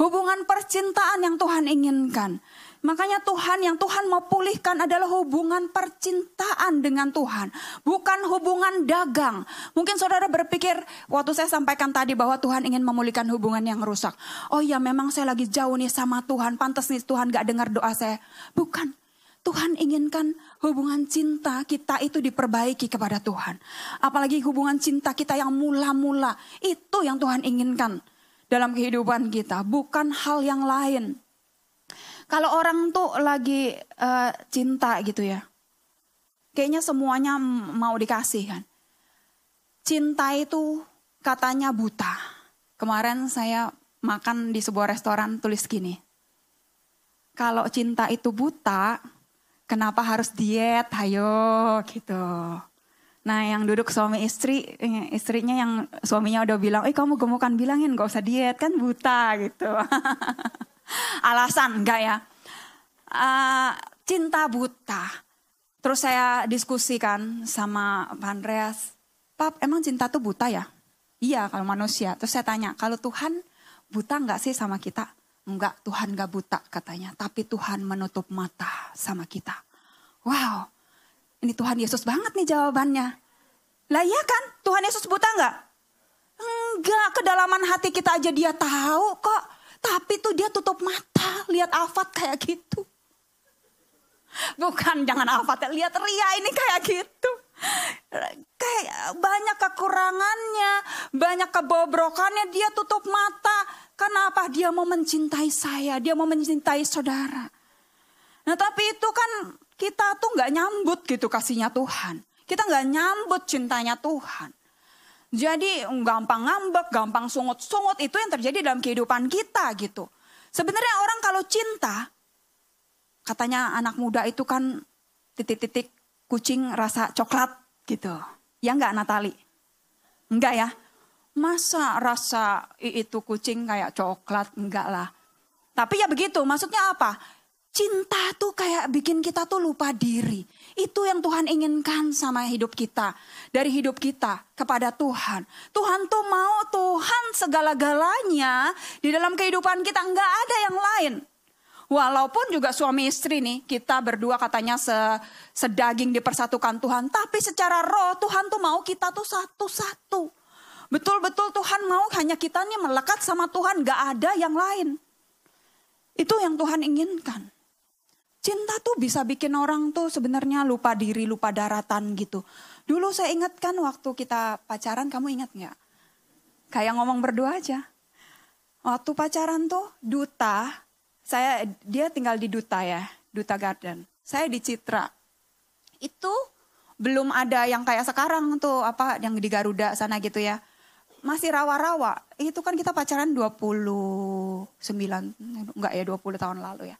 Hubungan percintaan yang Tuhan inginkan. Makanya Tuhan yang Tuhan mau pulihkan adalah hubungan percintaan dengan Tuhan. Bukan hubungan dagang. Mungkin saudara berpikir waktu saya sampaikan tadi bahwa Tuhan ingin memulihkan hubungan yang rusak. Oh ya memang saya lagi jauh nih sama Tuhan. Pantas nih Tuhan gak dengar doa saya. Bukan. Tuhan inginkan hubungan cinta kita itu diperbaiki kepada Tuhan. Apalagi hubungan cinta kita yang mula-mula. Itu yang Tuhan inginkan dalam kehidupan kita. Bukan hal yang lain. Kalau orang tuh lagi uh, cinta gitu ya, kayaknya semuanya mau dikasih kan. Cinta itu katanya buta. Kemarin saya makan di sebuah restoran tulis gini. Kalau cinta itu buta, kenapa harus diet? Hayo gitu. Nah yang duduk suami istri, eh, istrinya yang suaminya udah bilang, eh kamu gemukan bilangin gak usah diet kan buta gitu. alasan enggak ya. Uh, cinta buta. Terus saya diskusikan sama Pak Andreas, Pap emang cinta tuh buta ya? Iya kalau manusia. Terus saya tanya, kalau Tuhan buta enggak sih sama kita? Enggak, Tuhan enggak buta katanya. Tapi Tuhan menutup mata sama kita. Wow, ini Tuhan Yesus banget nih jawabannya. Lah iya kan, Tuhan Yesus buta enggak? Enggak, kedalaman hati kita aja dia tahu kok. Tapi tuh dia tutup mata, lihat Afat kayak gitu. Bukan jangan Afat, lihat Ria ini kayak gitu. Kayak banyak kekurangannya, banyak kebobrokannya, dia tutup mata. Kenapa? Dia mau mencintai saya, dia mau mencintai saudara. Nah tapi itu kan kita tuh nggak nyambut gitu kasihnya Tuhan. Kita nggak nyambut cintanya Tuhan. Jadi gampang ngambek, gampang sungut-sungut itu yang terjadi dalam kehidupan kita gitu. Sebenarnya orang kalau cinta, katanya anak muda itu kan titik-titik kucing rasa coklat gitu. Ya enggak Natali? Enggak ya? Masa rasa itu kucing kayak coklat? Enggak lah. Tapi ya begitu, maksudnya apa? Cinta tuh kayak bikin kita tuh lupa diri. Itu yang Tuhan inginkan sama hidup kita. Dari hidup kita kepada Tuhan. Tuhan tuh mau Tuhan segala-galanya di dalam kehidupan kita. Enggak ada yang lain. Walaupun juga suami istri nih, kita berdua katanya se, sedaging dipersatukan Tuhan. Tapi secara roh Tuhan tuh mau kita tuh satu-satu. Betul-betul Tuhan mau hanya kita nih melekat sama Tuhan, gak ada yang lain. Itu yang Tuhan inginkan. Cinta tuh bisa bikin orang tuh sebenarnya lupa diri, lupa daratan gitu. Dulu saya ingat kan waktu kita pacaran, kamu ingat nggak? Kayak ngomong berdua aja. Waktu pacaran tuh duta, saya dia tinggal di duta ya, duta garden. Saya di Citra. Itu belum ada yang kayak sekarang tuh apa yang di Garuda sana gitu ya. Masih rawa-rawa. Itu kan kita pacaran 29 enggak ya 20 tahun lalu ya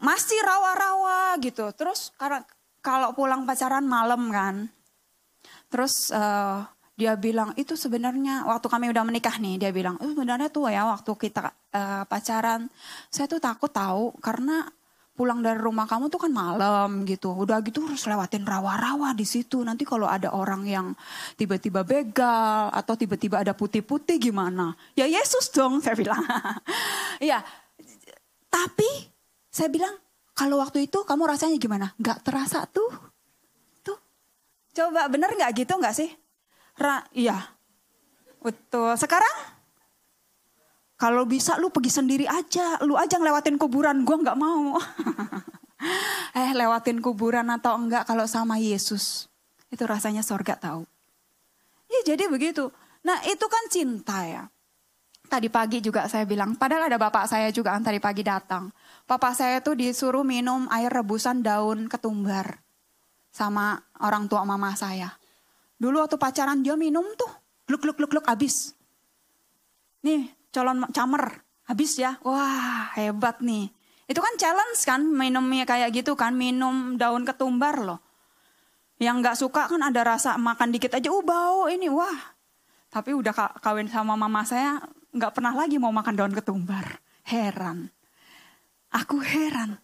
masih rawa-rawa gitu. Terus karena kalau pulang pacaran malam kan, terus uh, dia bilang itu sebenarnya waktu kami udah menikah nih dia bilang itu sebenarnya tuh ya waktu kita uh, pacaran saya tuh takut tahu karena pulang dari rumah kamu tuh kan malam gitu udah gitu harus lewatin rawa-rawa di situ nanti kalau ada orang yang tiba-tiba begal atau tiba-tiba ada putih-putih gimana ya Yesus dong saya bilang ya tapi saya bilang, kalau waktu itu kamu rasanya gimana? Gak terasa tuh. Tuh. Coba bener gak gitu gak sih? Ra iya. Betul. Sekarang? Kalau bisa lu pergi sendiri aja. Lu aja ngelewatin kuburan. Gue gak mau. eh lewatin kuburan atau enggak kalau sama Yesus. Itu rasanya sorga tahu. Ya jadi begitu. Nah itu kan cinta ya. Tadi pagi juga saya bilang, padahal ada bapak saya juga kan tadi pagi datang. Bapak saya tuh disuruh minum air rebusan daun ketumbar. Sama orang tua mama saya. Dulu waktu pacaran dia minum tuh, gluk gluk gluk gluk habis. Nih, calon camer, habis ya. Wah, hebat nih. Itu kan challenge kan minumnya kayak gitu kan, minum daun ketumbar loh. Yang nggak suka kan ada rasa makan dikit aja, uh bau ini, wah. Tapi udah kawin sama mama saya, nggak pernah lagi mau makan daun ketumbar. Heran. Aku heran.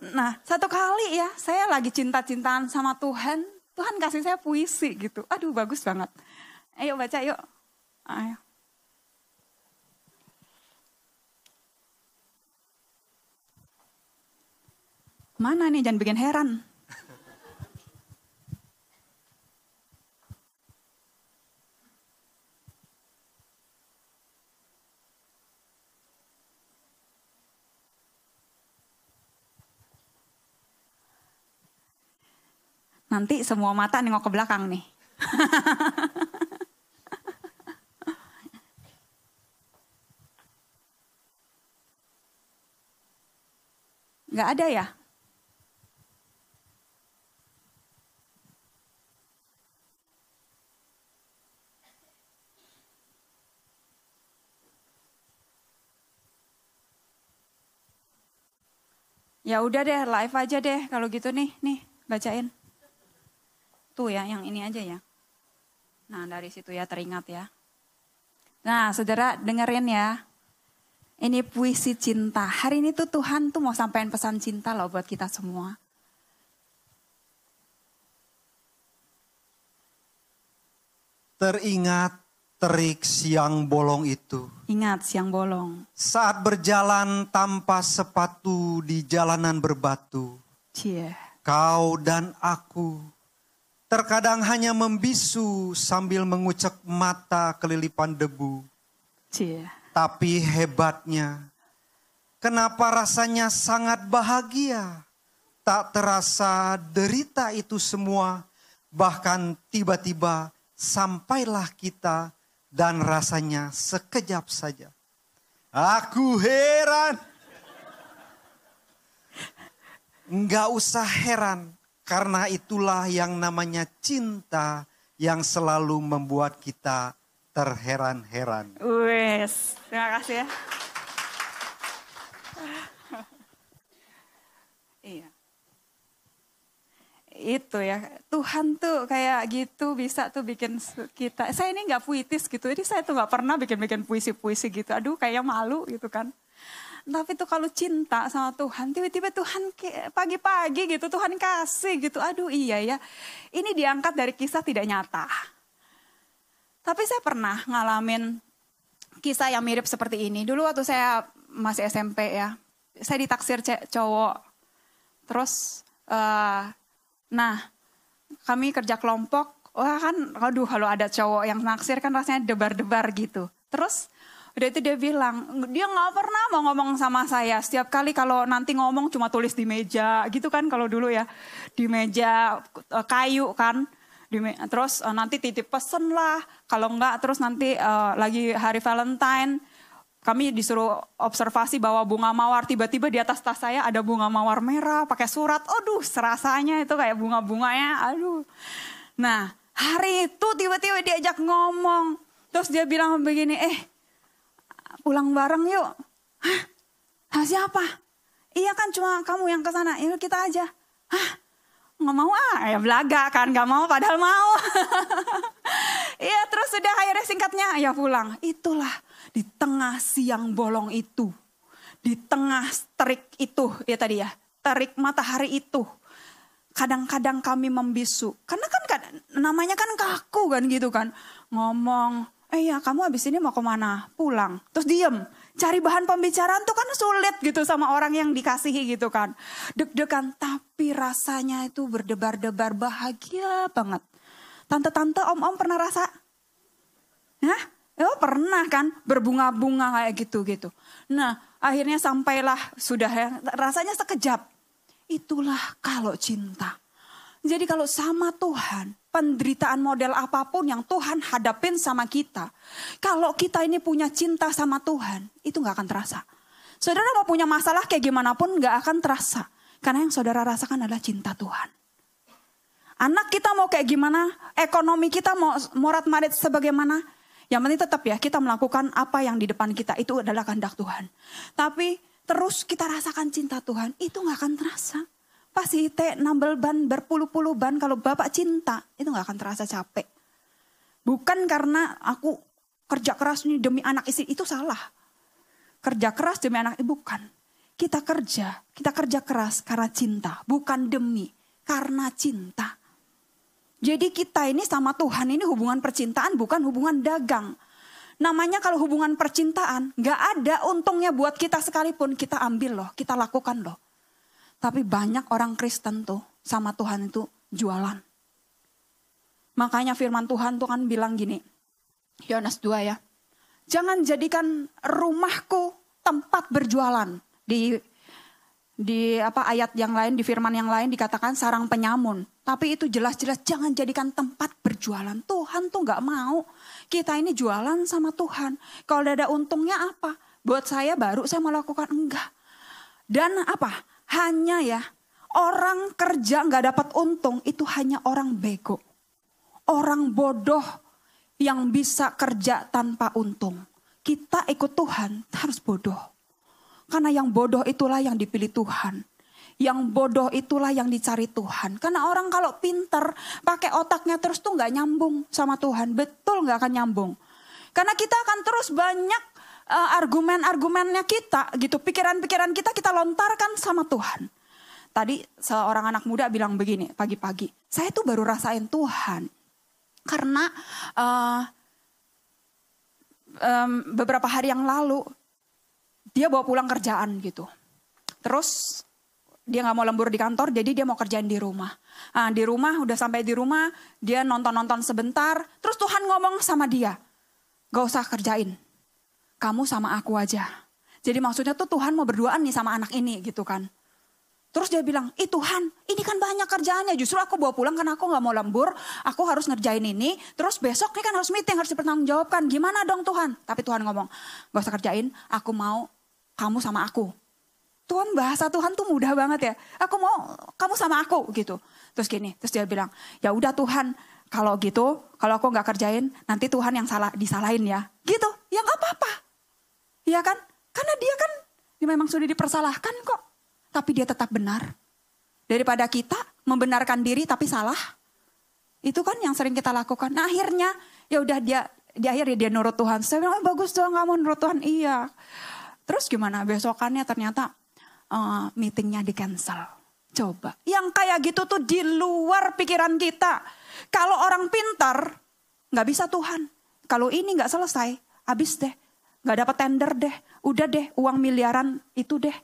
Nah, satu kali ya, saya lagi cinta-cintaan sama Tuhan. Tuhan kasih saya puisi gitu. Aduh, bagus banget. Ayo baca yuk. Ayo. Mana nih, jangan bikin heran. Nanti semua mata nengok ke belakang nih. Gak ada ya? Ya udah deh, live aja deh kalau gitu nih, nih bacain. Tuh ya, yang ini aja ya. Nah, dari situ ya teringat ya. Nah, saudara dengerin ya. Ini puisi cinta. Hari ini tuh Tuhan tuh mau sampaikan pesan cinta loh buat kita semua. Teringat terik siang bolong itu. Ingat siang bolong. Saat berjalan tanpa sepatu di jalanan berbatu. Cie. Kau dan aku Terkadang hanya membisu sambil mengucek mata kelilipan debu. Cie. Tapi hebatnya, kenapa rasanya sangat bahagia? Tak terasa derita itu semua, bahkan tiba-tiba sampailah kita dan rasanya sekejap saja. Aku heran. Enggak usah heran, karena itulah yang namanya cinta yang selalu membuat kita terheran-heran. Wes, terima kasih ya. iya. Itu ya, Tuhan tuh kayak gitu bisa tuh bikin kita. Saya ini nggak puitis gitu, jadi saya tuh nggak pernah bikin-bikin puisi-puisi gitu. Aduh, kayak malu gitu kan. Tapi tuh kalau cinta sama Tuhan, tiba-tiba Tuhan pagi-pagi gitu Tuhan kasih gitu. Aduh iya ya, ini diangkat dari kisah tidak nyata. Tapi saya pernah ngalamin kisah yang mirip seperti ini. Dulu waktu saya masih SMP ya, saya ditaksir cowok. Terus, uh, nah kami kerja kelompok, wah kan, aduh kalau ada cowok yang naksir kan rasanya debar-debar gitu. Terus Udah itu dia bilang, dia nggak pernah mau ngomong sama saya. Setiap kali kalau nanti ngomong cuma tulis di meja, gitu kan kalau dulu ya. Di meja uh, kayu kan. Terus uh, nanti titip pesen lah. Kalau enggak terus nanti uh, lagi hari Valentine. Kami disuruh observasi bawa bunga mawar. Tiba-tiba di atas tas saya ada bunga mawar merah pakai surat. Aduh serasanya itu kayak bunga-bunganya. Aduh. Nah hari itu tiba-tiba diajak ngomong. Terus dia bilang begini, eh pulang bareng yuk. Hah? Hah siapa? Iya kan cuma kamu yang ke sana. Kita aja. Hah? Nggak mau ah, ya belaga kan, nggak mau padahal mau. Iya terus sudah akhirnya singkatnya, ya pulang. Itulah di tengah siang bolong itu. Di tengah terik itu, ya tadi ya. Terik matahari itu. Kadang-kadang kami membisu. Karena kan namanya kan kaku kan gitu kan. Ngomong, eh ya kamu habis ini mau ke mana? Pulang. Terus diem. Cari bahan pembicaraan tuh kan sulit gitu sama orang yang dikasihi gitu kan. Deg-degan tapi rasanya itu berdebar-debar bahagia banget. Tante-tante om-om pernah rasa? Hah? Oh pernah kan berbunga-bunga kayak gitu gitu. Nah Akhirnya sampailah sudah ya, rasanya sekejap. Itulah kalau cinta. Jadi kalau sama Tuhan, penderitaan model apa pun yang Tuhan hadapin sama kita. Kalau kita ini punya cinta sama Tuhan, itu nggak akan terasa. Saudara mau punya masalah kayak gimana pun nggak akan terasa. Karena yang saudara rasakan adalah cinta Tuhan. Anak kita mau kayak gimana, ekonomi kita mau morat marit sebagaimana, yang penting tetap ya kita melakukan apa yang di depan kita itu adalah kehendak Tuhan. Tapi terus kita rasakan cinta Tuhan, itu nggak akan terasa. Pasti teh nambel ban berpuluh-puluh ban kalau bapak cinta itu nggak akan terasa capek. Bukan karena aku kerja keras nih demi anak istri itu salah. Kerja keras demi anak ibu bukan. Kita kerja, kita kerja keras karena cinta, bukan demi karena cinta. Jadi kita ini sama Tuhan ini hubungan percintaan bukan hubungan dagang. Namanya kalau hubungan percintaan nggak ada untungnya buat kita sekalipun kita ambil loh, kita lakukan loh. Tapi banyak orang Kristen tuh sama Tuhan itu jualan. Makanya firman Tuhan tuh kan bilang gini. Yohanes 2 ya. Jangan jadikan rumahku tempat berjualan. Di di apa ayat yang lain di firman yang lain dikatakan sarang penyamun. Tapi itu jelas-jelas jangan jadikan tempat berjualan. Tuhan tuh nggak mau kita ini jualan sama Tuhan. Kalau ada untungnya apa? Buat saya baru saya melakukan enggak. Dan apa? Hanya ya orang kerja nggak dapat untung itu hanya orang bego. Orang bodoh yang bisa kerja tanpa untung. Kita ikut Tuhan harus bodoh. Karena yang bodoh itulah yang dipilih Tuhan. Yang bodoh itulah yang dicari Tuhan. Karena orang kalau pinter pakai otaknya terus tuh nggak nyambung sama Tuhan. Betul nggak akan nyambung. Karena kita akan terus banyak uh, argumen-argumennya kita gitu, pikiran-pikiran kita kita lontarkan sama Tuhan. Tadi seorang anak muda bilang begini pagi-pagi, saya tuh baru rasain Tuhan karena uh, um, beberapa hari yang lalu dia bawa pulang kerjaan gitu. Terus dia nggak mau lembur di kantor, jadi dia mau kerjain di rumah. Nah, di rumah, udah sampai di rumah, dia nonton-nonton sebentar. Terus Tuhan ngomong sama dia, gak usah kerjain, kamu sama aku aja. Jadi maksudnya tuh Tuhan mau berduaan nih sama anak ini gitu kan. Terus dia bilang, ih Tuhan ini kan banyak kerjaannya. Justru aku bawa pulang karena aku gak mau lembur. Aku harus ngerjain ini. Terus besok ini kan harus meeting, harus dipertanggungjawabkan. Gimana dong Tuhan? Tapi Tuhan ngomong, gak usah kerjain. Aku mau kamu sama aku. Tuhan bahasa Tuhan tuh mudah banget ya. Aku mau kamu sama aku gitu. Terus gini, terus dia bilang, ya udah Tuhan kalau gitu, kalau aku gak kerjain, nanti Tuhan yang salah disalahin ya. Gitu, ya gak apa-apa. Iya kan? Karena dia kan dia memang sudah dipersalahkan kok. Tapi dia tetap benar. Daripada kita membenarkan diri tapi salah. Itu kan yang sering kita lakukan. Nah akhirnya ya udah dia di akhirnya dia nurut Tuhan. Saya bilang, oh, bagus dong kamu nurut Tuhan. Iya. Terus gimana? Besokannya ternyata uh, meetingnya di cancel. Coba. Yang kayak gitu tuh di luar pikiran kita. Kalau orang pintar, nggak bisa Tuhan. Kalau ini nggak selesai, habis deh nggak dapat tender deh, udah deh uang miliaran itu deh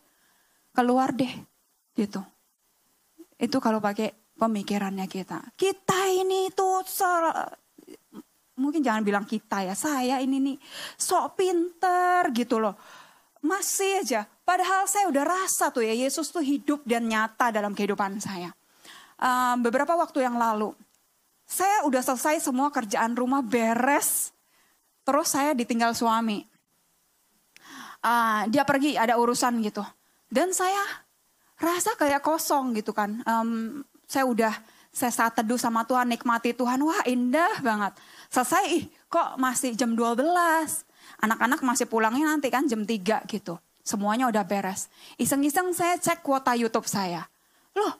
keluar deh gitu. Itu kalau pakai pemikirannya kita. Kita ini tuh mungkin jangan bilang kita ya, saya ini nih sok pinter gitu loh. Masih aja, padahal saya udah rasa tuh ya Yesus tuh hidup dan nyata dalam kehidupan saya. Uh, beberapa waktu yang lalu, saya udah selesai semua kerjaan rumah beres, terus saya ditinggal suami uh, dia pergi ada urusan gitu. Dan saya rasa kayak kosong gitu kan. Um, saya udah saya saat teduh sama Tuhan, nikmati Tuhan. Wah indah banget. Selesai, ih kok masih jam 12. Anak-anak masih pulangnya nanti kan jam 3 gitu. Semuanya udah beres. Iseng-iseng saya cek kuota YouTube saya. Loh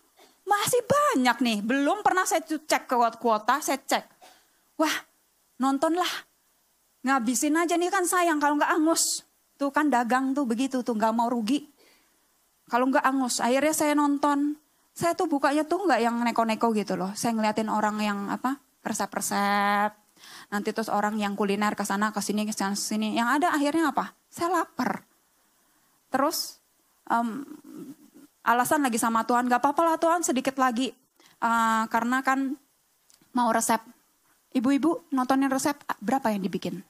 masih banyak nih. Belum pernah saya cek kuota, saya cek. Wah nontonlah. Ngabisin aja nih kan sayang kalau nggak angus. Tuh kan dagang tuh begitu tuh nggak mau rugi. Kalau nggak angus, akhirnya saya nonton. Saya tuh bukanya tuh nggak yang neko-neko gitu loh. Saya ngeliatin orang yang apa resep-resep. Nanti terus orang yang kuliner ke sana ke sini ke sini. Yang ada akhirnya apa? Saya lapar. Terus um, alasan lagi sama Tuhan, gak apa-apa lah Tuhan sedikit lagi. Uh, karena kan mau resep. Ibu-ibu nontonin resep berapa yang dibikin?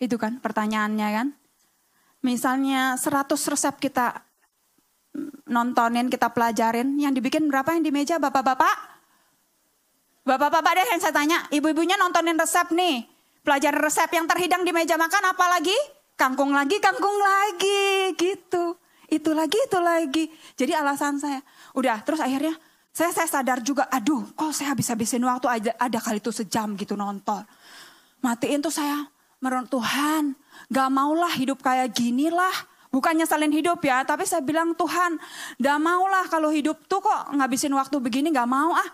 Itu kan pertanyaannya kan. Misalnya 100 resep kita nontonin, kita pelajarin. Yang dibikin berapa yang di meja bapak-bapak? Bapak-bapak deh yang saya tanya, ibu-ibunya nontonin resep nih. Pelajaran resep yang terhidang di meja makan apa lagi? Kangkung lagi, kangkung lagi gitu. Itu lagi, itu lagi. Jadi alasan saya. Udah, terus akhirnya saya saya sadar juga, aduh kok saya habis-habisin waktu ada, ada kali itu sejam gitu nonton. Matiin tuh saya, meron Tuhan, gak maulah hidup kayak gini lah. Bukannya salin hidup ya, tapi saya bilang Tuhan, gak maulah kalau hidup tuh kok ngabisin waktu begini gak mau ah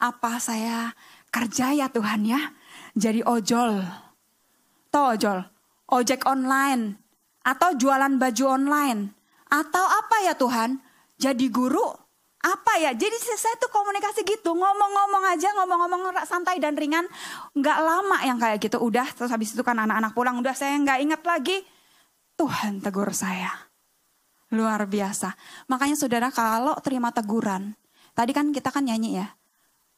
apa saya kerja ya Tuhan ya? Jadi ojol. Tahu ojol? Ojek online. Atau jualan baju online. Atau apa ya Tuhan? Jadi guru? Apa ya? Jadi saya tuh komunikasi gitu. Ngomong-ngomong aja, ngomong-ngomong santai dan ringan. Nggak lama yang kayak gitu. Udah, terus habis itu kan anak-anak pulang. Udah saya nggak ingat lagi. Tuhan tegur saya. Luar biasa. Makanya saudara kalau terima teguran. Tadi kan kita kan nyanyi ya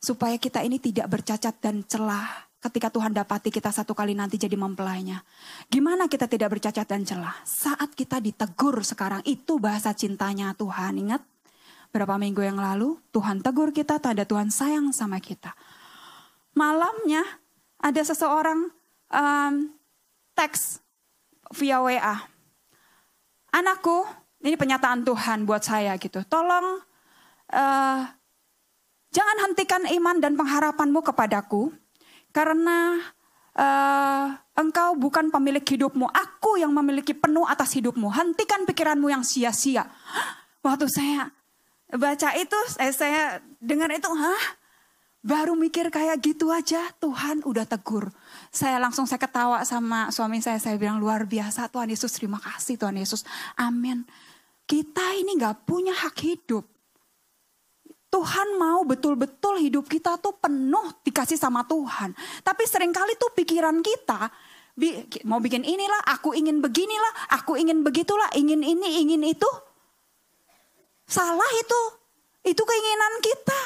supaya kita ini tidak bercacat dan celah ketika Tuhan dapati kita satu kali nanti jadi mempelainya. Gimana kita tidak bercacat dan celah? Saat kita ditegur sekarang itu bahasa cintanya Tuhan. Ingat berapa minggu yang lalu Tuhan tegur kita, tanda Tuhan sayang sama kita. Malamnya ada seseorang um, teks via WA. Anakku, ini penyataan Tuhan buat saya gitu. Tolong uh, Jangan hentikan iman dan pengharapanmu kepadaku, karena uh, engkau bukan pemilik hidupmu. Aku yang memiliki penuh atas hidupmu. Hentikan pikiranmu yang sia-sia. Waktu saya baca itu, eh, saya dengar itu, hah? Baru mikir kayak gitu aja, Tuhan udah tegur. Saya langsung saya ketawa sama suami saya, saya bilang luar biasa Tuhan Yesus, terima kasih Tuhan Yesus. Amin. Kita ini gak punya hak hidup. Tuhan mau betul-betul hidup kita tuh penuh dikasih sama Tuhan. Tapi sering kali tuh pikiran kita mau bikin inilah, aku ingin beginilah, aku ingin begitulah, ingin ini, ingin itu. Salah itu. Itu keinginan kita.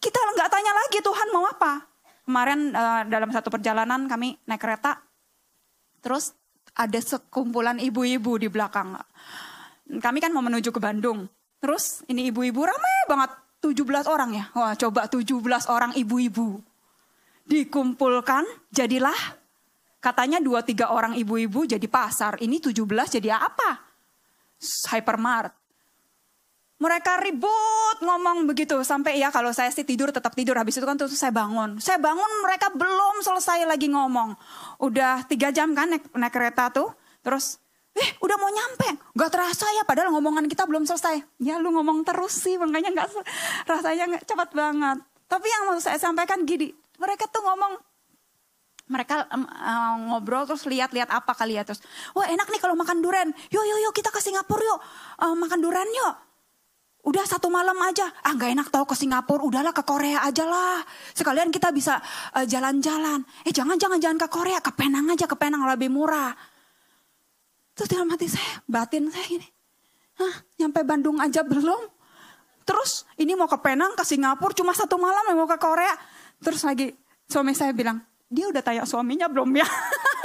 Kita nggak tanya lagi Tuhan mau apa. Kemarin uh, dalam satu perjalanan kami naik kereta. Terus ada sekumpulan ibu-ibu di belakang. Kami kan mau menuju ke Bandung. Terus ini ibu-ibu ramai banget 17 orang ya. Wah, coba 17 orang ibu-ibu. Dikumpulkan jadilah katanya 2 3 orang ibu-ibu jadi pasar. Ini 17 jadi apa? Hypermart. Mereka ribut ngomong begitu sampai ya kalau saya sih tidur tetap tidur habis itu kan terus saya bangun. Saya bangun mereka belum selesai lagi ngomong. Udah tiga jam kan naik, naik kereta tuh. Terus Eh udah mau nyampe, gak terasa ya padahal ngomongan kita belum selesai. Ya lu ngomong terus sih makanya gak rasanya gak cepat banget. Tapi yang mau saya sampaikan gini, mereka tuh ngomong mereka um, uh, ngobrol terus lihat-lihat apa kali ya terus wah enak nih kalau makan duren yuk yuk yuk kita ke Singapura yuk uh, makan duren yuk udah satu malam aja ah nggak enak tau ke Singapura udahlah ke Korea aja lah sekalian kita bisa uh, jalan-jalan uh, eh jangan jangan ke Korea ke Penang aja ke Penang lebih murah Terus dalam hati saya, batin saya gini. Hah, nyampe Bandung aja belum? Terus ini mau ke Penang, ke Singapura, cuma satu malam mau ke Korea. Terus lagi suami saya bilang, dia udah tanya suaminya belum ya?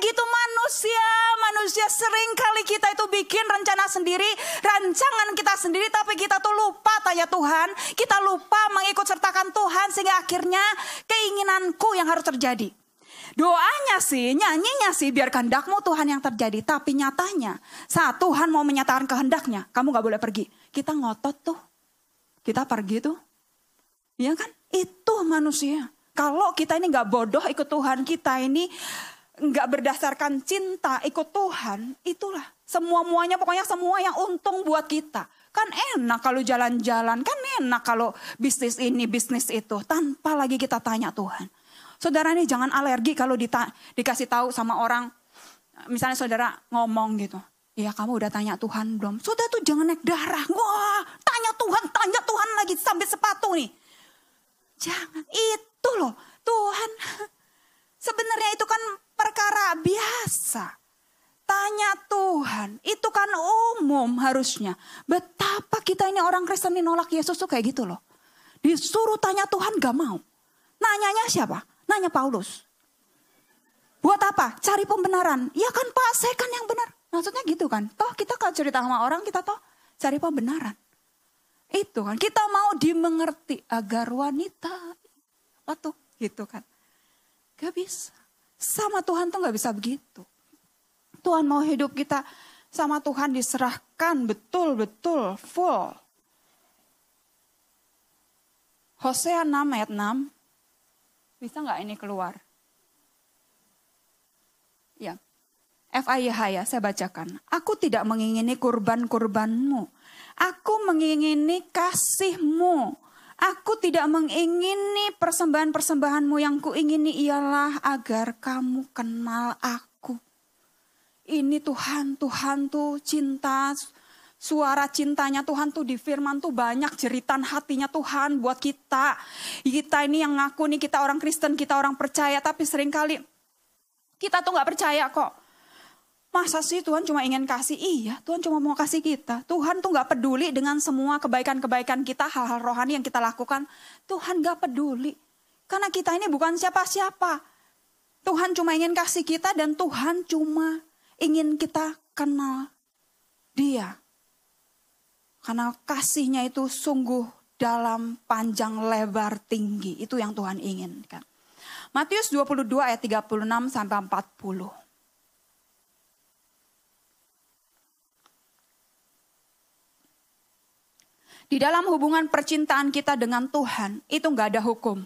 Gitu manusia, manusia sering kali kita itu bikin rencana sendiri, rancangan kita sendiri, tapi kita tuh lupa tanya Tuhan, kita lupa mengikut sertakan Tuhan sehingga akhirnya keinginanku yang harus terjadi. Doanya sih, nyanyinya sih biar kehendakmu Tuhan yang terjadi. Tapi nyatanya saat Tuhan mau menyatakan kehendaknya, kamu gak boleh pergi. Kita ngotot tuh. Kita pergi tuh. Iya kan? Itu manusia. Kalau kita ini gak bodoh ikut Tuhan, kita ini gak berdasarkan cinta ikut Tuhan, itulah. Semua-muanya pokoknya semua yang untung buat kita. Kan enak kalau jalan-jalan, kan enak kalau bisnis ini, bisnis itu. Tanpa lagi kita tanya Tuhan. Saudara ini jangan alergi kalau dita, dikasih tahu sama orang. Misalnya saudara ngomong gitu. Ya kamu udah tanya Tuhan belum? Saudara tuh jangan naik darah. Wah tanya Tuhan, tanya Tuhan lagi sampai sepatu nih. Jangan, itu loh Tuhan. Sebenarnya itu kan perkara biasa. Tanya Tuhan, itu kan umum harusnya. Betapa kita ini orang Kristen ini nolak Yesus tuh kayak gitu loh. Disuruh tanya Tuhan gak mau. Nanyanya siapa? Nanya Paulus. Buat apa? Cari pembenaran. Ya kan Pak, saya kan yang benar. Maksudnya gitu kan. Toh kita kalau cerita sama orang, kita toh cari pembenaran. Itu kan. Kita mau dimengerti agar wanita. Apa tuh? Gitu kan. Gak bisa. Sama Tuhan tuh gak bisa begitu. Tuhan mau hidup kita sama Tuhan diserahkan betul-betul full. Hosea 6 ayat 6. Bisa nggak ini keluar? Ya. FIH ya, saya bacakan. Aku tidak mengingini kurban-kurbanmu. Aku mengingini kasihmu. Aku tidak mengingini persembahan-persembahanmu yang kuingini ialah agar kamu kenal aku. Ini Tuhan, Tuhan tuh cinta, suara cintanya Tuhan tuh di firman tuh banyak jeritan hatinya Tuhan buat kita. Kita ini yang ngaku nih kita orang Kristen, kita orang percaya, tapi sering kali kita tuh nggak percaya kok. Masa sih Tuhan cuma ingin kasih? Iya, Tuhan cuma mau kasih kita. Tuhan tuh nggak peduli dengan semua kebaikan-kebaikan kita, hal-hal rohani yang kita lakukan. Tuhan nggak peduli. Karena kita ini bukan siapa-siapa. Tuhan cuma ingin kasih kita dan Tuhan cuma ingin kita kenal dia. Karena kasihnya itu sungguh dalam panjang lebar tinggi. Itu yang Tuhan inginkan. Matius 22 ayat 36 sampai 40. Di dalam hubungan percintaan kita dengan Tuhan, itu nggak ada hukum.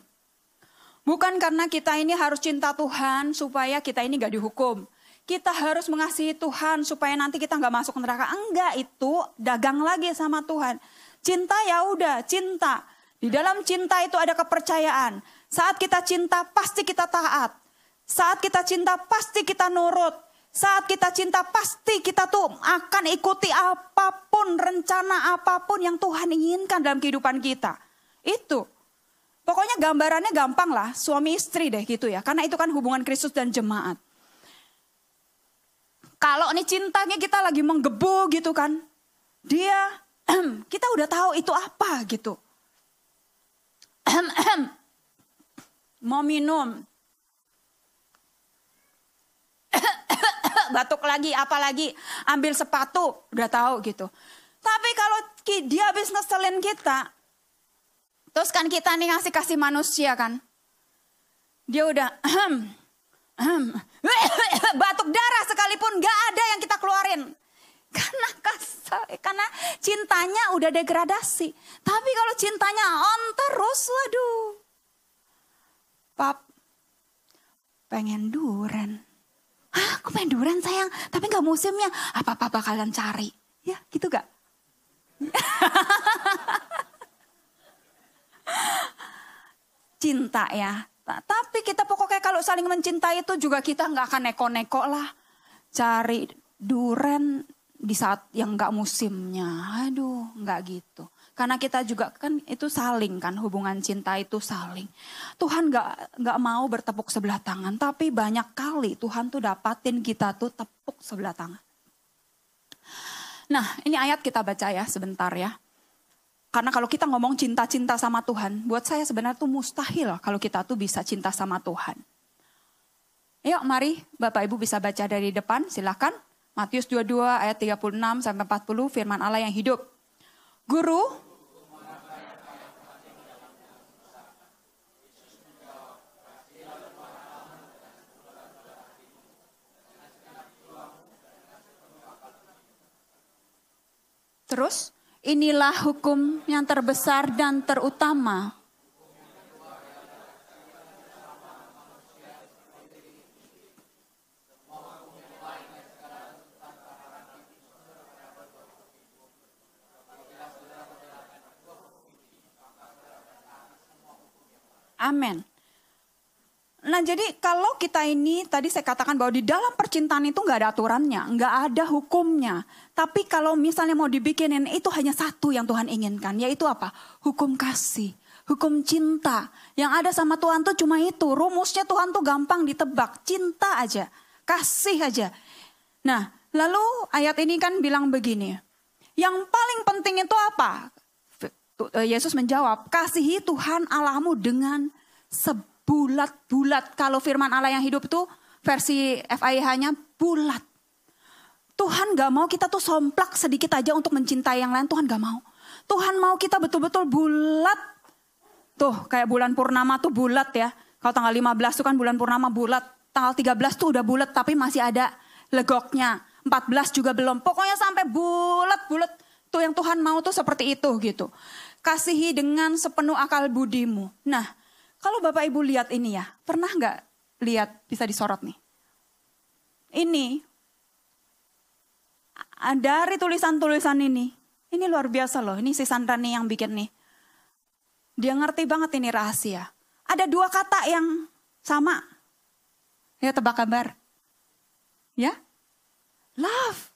Bukan karena kita ini harus cinta Tuhan supaya kita ini nggak dihukum. Kita harus mengasihi Tuhan supaya nanti kita nggak masuk neraka. Enggak, itu dagang lagi sama Tuhan. Cinta ya udah, cinta. Di dalam cinta itu ada kepercayaan. Saat kita cinta pasti kita taat. Saat kita cinta pasti kita nurut. Saat kita cinta pasti kita tuh akan ikuti apa pun rencana apa pun yang Tuhan inginkan dalam kehidupan kita. Itu. Pokoknya gambarannya gampang lah, suami istri deh gitu ya. Karena itu kan hubungan Kristus dan jemaat. Kalau nih cintanya kita lagi menggebu gitu kan. Dia, kita udah tahu itu apa gitu. Mau minum, batuk lagi, apa lagi, ambil sepatu, udah tahu gitu. Tapi kalau dia habis ngeselin kita, terus kan kita nih ngasih kasih manusia kan, dia udah batuk darah sekalipun gak ada yang kita keluarin. Karena kasar, karena cintanya udah degradasi. Tapi kalau cintanya on terus, waduh. Pap, pengen duren Hah, aku main durian sayang, tapi nggak musimnya. Apa-apa bakalan cari. Ya, gitu gak? Cinta ya. Tapi kita pokoknya kalau saling mencintai itu juga kita nggak akan neko-neko lah. Cari duren di saat yang nggak musimnya. Aduh, nggak gitu. Karena kita juga kan itu saling kan hubungan cinta itu saling. Tuhan gak, gak mau bertepuk sebelah tangan. Tapi banyak kali Tuhan tuh dapatin kita tuh tepuk sebelah tangan. Nah ini ayat kita baca ya sebentar ya. Karena kalau kita ngomong cinta-cinta sama Tuhan, buat saya sebenarnya tuh mustahil kalau kita tuh bisa cinta sama Tuhan. Yuk mari Bapak Ibu bisa baca dari depan, silakan. Matius 22 ayat 36 sampai 40 firman Allah yang hidup. Guru, Terus, inilah hukum yang terbesar dan terutama. Amin. Nah jadi kalau kita ini tadi saya katakan bahwa di dalam percintaan itu nggak ada aturannya, nggak ada hukumnya. Tapi kalau misalnya mau dibikinin itu hanya satu yang Tuhan inginkan, yaitu apa? Hukum kasih, hukum cinta. Yang ada sama Tuhan tuh cuma itu. Rumusnya Tuhan tuh gampang ditebak, cinta aja, kasih aja. Nah lalu ayat ini kan bilang begini, yang paling penting itu apa? Yesus menjawab, kasihi Tuhan Allahmu dengan sebuah bulat-bulat. Kalau firman Allah yang hidup itu versi FIH-nya bulat. Tuhan gak mau kita tuh somplak sedikit aja untuk mencintai yang lain. Tuhan gak mau. Tuhan mau kita betul-betul bulat. Tuh kayak bulan purnama tuh bulat ya. Kalau tanggal 15 tuh kan bulan purnama bulat. Tanggal 13 tuh udah bulat tapi masih ada legoknya. 14 juga belum. Pokoknya sampai bulat-bulat. Tuh yang Tuhan mau tuh seperti itu gitu. Kasihi dengan sepenuh akal budimu. Nah kalau Bapak Ibu lihat ini ya. Pernah nggak lihat bisa disorot nih? Ini dari tulisan-tulisan ini, ini luar biasa loh. Ini si Sandra nih yang bikin nih. Dia ngerti banget ini rahasia. Ada dua kata yang sama. Ya tebak kabar. Ya. Love.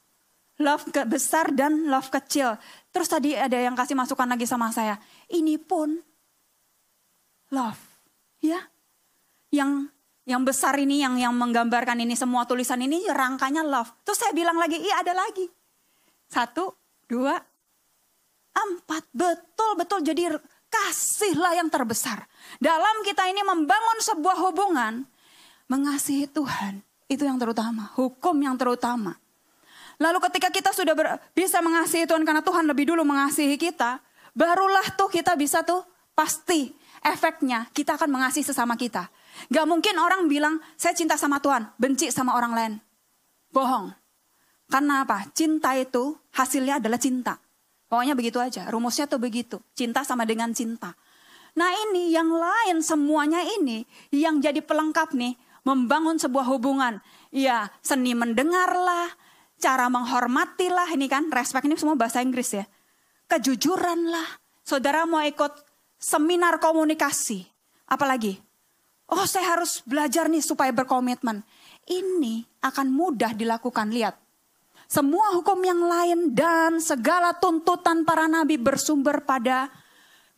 Love besar dan love kecil. Terus tadi ada yang kasih masukan lagi sama saya. Ini pun love. Ya. Yang yang besar ini yang yang menggambarkan ini semua tulisan ini rangkanya love. Terus saya bilang lagi, iya ada lagi. Satu, dua, empat. Betul, betul. Jadi kasihlah yang terbesar. Dalam kita ini membangun sebuah hubungan, mengasihi Tuhan. Itu yang terutama, hukum yang terutama. Lalu ketika kita sudah ber, bisa mengasihi Tuhan karena Tuhan lebih dulu mengasihi kita, barulah tuh kita bisa tuh pasti efeknya kita akan mengasihi sesama kita. Gak mungkin orang bilang, saya cinta sama Tuhan, benci sama orang lain. Bohong. Karena apa? Cinta itu hasilnya adalah cinta. Pokoknya begitu aja, rumusnya tuh begitu. Cinta sama dengan cinta. Nah ini yang lain semuanya ini yang jadi pelengkap nih. Membangun sebuah hubungan. Ya seni mendengarlah, cara menghormatilah. Ini kan respect ini semua bahasa Inggris ya. Kejujuran lah. Saudara mau ikut seminar komunikasi. Apalagi? Oh saya harus belajar nih supaya berkomitmen. Ini akan mudah dilakukan. Lihat. Semua hukum yang lain dan segala tuntutan para nabi bersumber pada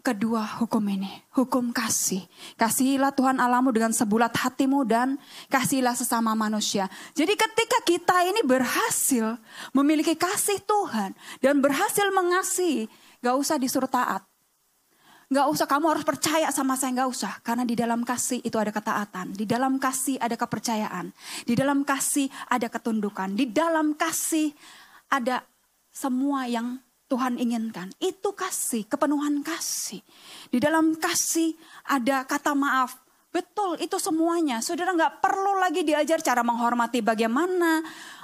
kedua hukum ini. Hukum kasih. Kasihilah Tuhan Allahmu dengan sebulat hatimu dan kasihilah sesama manusia. Jadi ketika kita ini berhasil memiliki kasih Tuhan dan berhasil mengasihi, gak usah disuruh taat. Gak usah kamu harus percaya sama saya, gak usah. Karena di dalam kasih itu ada ketaatan. Di dalam kasih ada kepercayaan. Di dalam kasih ada ketundukan. Di dalam kasih ada semua yang Tuhan inginkan. Itu kasih, kepenuhan kasih. Di dalam kasih ada kata maaf. Betul, itu semuanya. Saudara nggak perlu lagi diajar cara menghormati bagaimana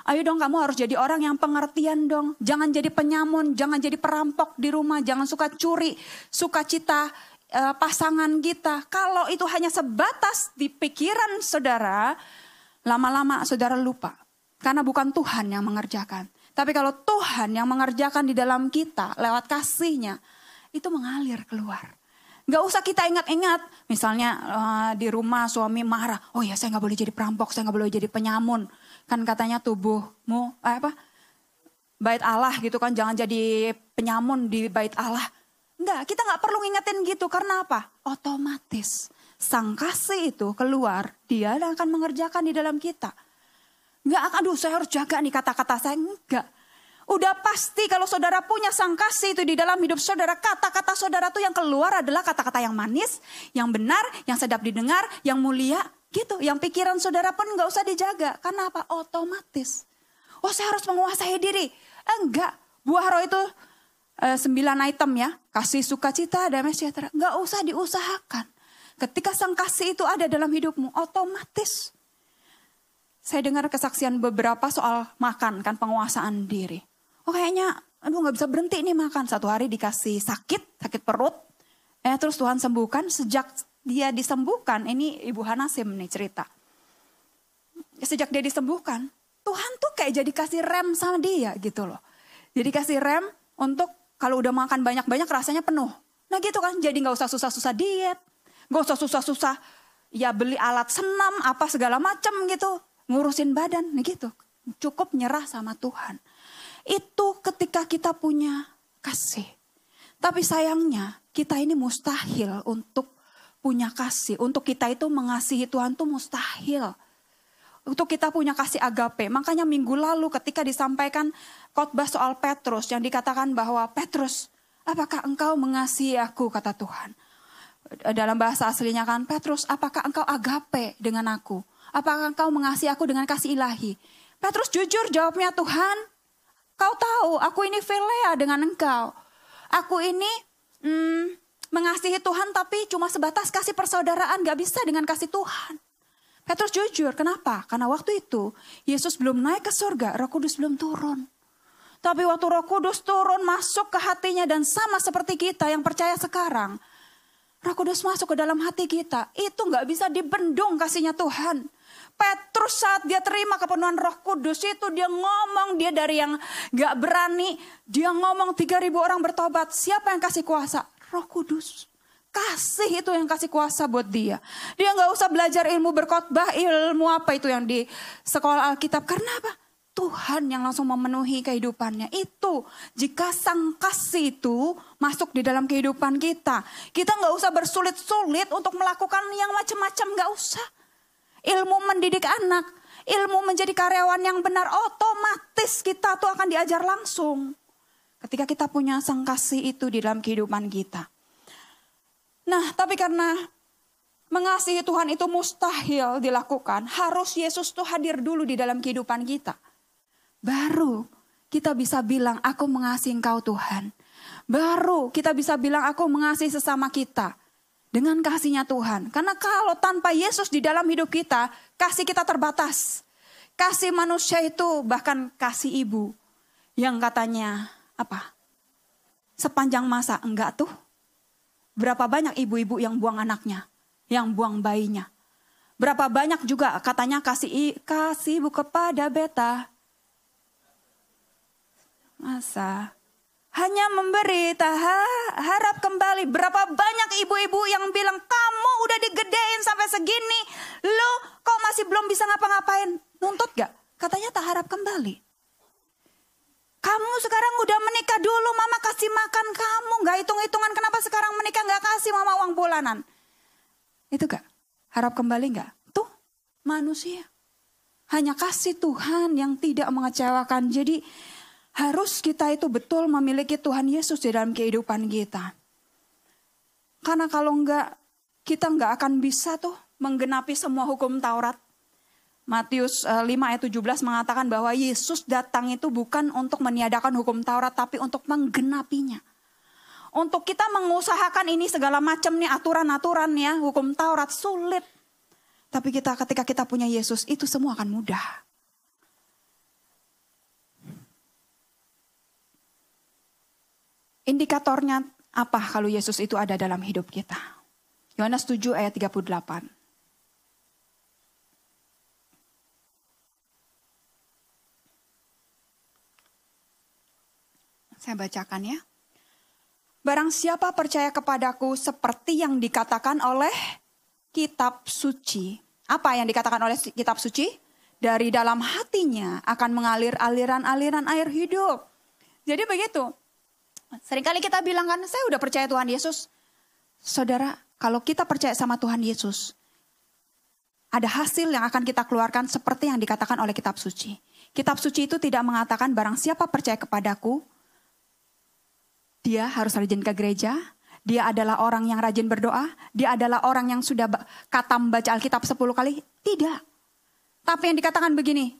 Ayo dong kamu harus jadi orang yang pengertian dong. Jangan jadi penyamun, jangan jadi perampok di rumah, jangan suka curi, suka cita uh, pasangan kita. Kalau itu hanya sebatas di pikiran saudara, lama-lama saudara lupa. Karena bukan Tuhan yang mengerjakan. Tapi kalau Tuhan yang mengerjakan di dalam kita lewat kasihnya, itu mengalir keluar. Gak usah kita ingat-ingat, misalnya uh, di rumah suami marah, oh ya saya gak boleh jadi perampok, saya gak boleh jadi penyamun kan katanya tubuhmu eh, apa bait Allah gitu kan jangan jadi penyamun di bait Allah. Enggak, kita nggak perlu ngingetin gitu karena apa? Otomatis sang kasih itu keluar, dia akan mengerjakan di dalam kita. Enggak akan, aduh saya harus jaga nih kata-kata saya. Enggak. Udah pasti kalau saudara punya sang kasih itu di dalam hidup saudara, kata-kata saudara tuh yang keluar adalah kata-kata yang manis, yang benar, yang sedap didengar, yang mulia, Gitu, yang pikiran saudara pun nggak usah dijaga. Karena apa? Otomatis. Oh saya harus menguasai diri. Enggak, buah roh itu eh, sembilan item ya. Kasih sukacita, damai sejahtera. Nggak usah diusahakan. Ketika sang kasih itu ada dalam hidupmu, otomatis. Saya dengar kesaksian beberapa soal makan, kan penguasaan diri. Oh kayaknya, aduh nggak bisa berhenti nih makan. Satu hari dikasih sakit, sakit perut. Eh terus Tuhan sembuhkan sejak dia disembuhkan, ini Ibu Hanasim nih cerita. Sejak dia disembuhkan, Tuhan tuh kayak jadi kasih rem sama dia gitu loh. Jadi kasih rem untuk kalau udah makan banyak-banyak rasanya penuh. Nah gitu kan, jadi gak usah susah-susah diet. Gak usah susah-susah ya beli alat senam apa segala macam gitu. Ngurusin badan, nah gitu. Cukup nyerah sama Tuhan. Itu ketika kita punya kasih. Tapi sayangnya kita ini mustahil untuk punya kasih. Untuk kita itu mengasihi Tuhan itu mustahil. Untuk kita punya kasih agape. Makanya minggu lalu ketika disampaikan khotbah soal Petrus yang dikatakan bahwa Petrus, apakah engkau mengasihi aku kata Tuhan. Dalam bahasa aslinya kan Petrus, apakah engkau agape dengan aku? apakah engkau mengasihi aku dengan kasih ilahi? Petrus jujur jawabnya Tuhan, kau tahu aku ini filea dengan engkau. Aku ini hmm, mengasihi Tuhan tapi cuma sebatas kasih persaudaraan, gak bisa dengan kasih Tuhan. Petrus jujur, kenapa? Karena waktu itu Yesus belum naik ke surga, roh kudus belum turun. Tapi waktu roh kudus turun masuk ke hatinya dan sama seperti kita yang percaya sekarang. Roh kudus masuk ke dalam hati kita, itu gak bisa dibendung kasihnya Tuhan. Petrus saat dia terima kepenuhan roh kudus itu dia ngomong dia dari yang gak berani. Dia ngomong 3000 orang bertobat. Siapa yang kasih kuasa? Roh kudus. Kasih itu yang kasih kuasa buat dia. Dia nggak usah belajar ilmu berkhotbah, ilmu apa itu yang di sekolah Alkitab. Karena apa? Tuhan yang langsung memenuhi kehidupannya. Itu jika sang kasih itu masuk di dalam kehidupan kita. Kita nggak usah bersulit-sulit untuk melakukan yang macam-macam. Nggak usah. Ilmu mendidik anak, ilmu menjadi karyawan yang benar, otomatis kita tuh akan diajar langsung. Ketika kita punya sang kasih itu di dalam kehidupan kita. Nah, tapi karena mengasihi Tuhan itu mustahil dilakukan, harus Yesus tuh hadir dulu di dalam kehidupan kita. Baru kita bisa bilang, aku mengasihi engkau Tuhan. Baru kita bisa bilang, aku mengasihi sesama kita. Dengan kasihnya Tuhan. Karena kalau tanpa Yesus di dalam hidup kita, kasih kita terbatas. Kasih manusia itu bahkan kasih ibu. Yang katanya, apa? Sepanjang masa, enggak tuh Berapa banyak ibu-ibu yang buang anaknya, yang buang bayinya. Berapa banyak juga katanya kasih kasih ibu kepada beta. Masa hanya memberi tak harap kembali. Berapa banyak ibu-ibu yang bilang kamu udah digedein sampai segini, lo kok masih belum bisa ngapa-ngapain? Nuntut gak? Katanya tak harap kembali. Kamu sekarang udah menikah dulu, mama kasih makan kamu. Gak hitung-hitungan kenapa sekarang menikah gak kasih mama uang bulanan. Itu gak? Harap kembali gak? Tuh manusia. Hanya kasih Tuhan yang tidak mengecewakan. Jadi harus kita itu betul memiliki Tuhan Yesus di dalam kehidupan kita. Karena kalau enggak, kita enggak akan bisa tuh menggenapi semua hukum Taurat. Matius 5 eh, ayat 17 mengatakan bahwa Yesus datang itu bukan untuk meniadakan hukum Taurat tapi untuk menggenapinya. Untuk kita mengusahakan ini segala macam nih aturan-aturan ya, hukum Taurat sulit. Tapi kita ketika kita punya Yesus itu semua akan mudah. Indikatornya apa kalau Yesus itu ada dalam hidup kita? Yohanes 7 ayat 38. Saya bacakan ya. Barang siapa percaya kepadaku seperti yang dikatakan oleh kitab suci. Apa yang dikatakan oleh kitab suci? Dari dalam hatinya akan mengalir aliran-aliran air hidup. Jadi begitu. Seringkali kita bilang kan, saya udah percaya Tuhan Yesus. Saudara, kalau kita percaya sama Tuhan Yesus, ada hasil yang akan kita keluarkan seperti yang dikatakan oleh kitab suci. Kitab suci itu tidak mengatakan barang siapa percaya kepadaku, dia harus rajin ke gereja, dia adalah orang yang rajin berdoa, dia adalah orang yang sudah katam baca Alkitab 10 kali. Tidak. Tapi yang dikatakan begini,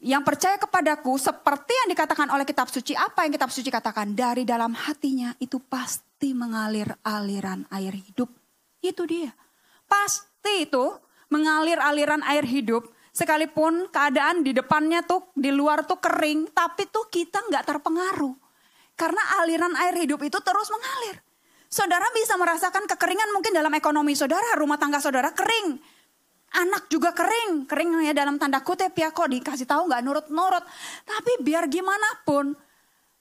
yang percaya kepadaku seperti yang dikatakan oleh kitab suci, apa yang kitab suci katakan? Dari dalam hatinya itu pasti mengalir aliran air hidup. Itu dia. Pasti itu mengalir aliran air hidup. Sekalipun keadaan di depannya tuh, di luar tuh kering, tapi tuh kita nggak terpengaruh. Karena aliran air hidup itu terus mengalir. Saudara bisa merasakan kekeringan mungkin dalam ekonomi saudara, rumah tangga saudara kering. Anak juga kering, kering ya dalam tanda kutip ya kok dikasih tahu nggak nurut-nurut. Tapi biar gimana pun,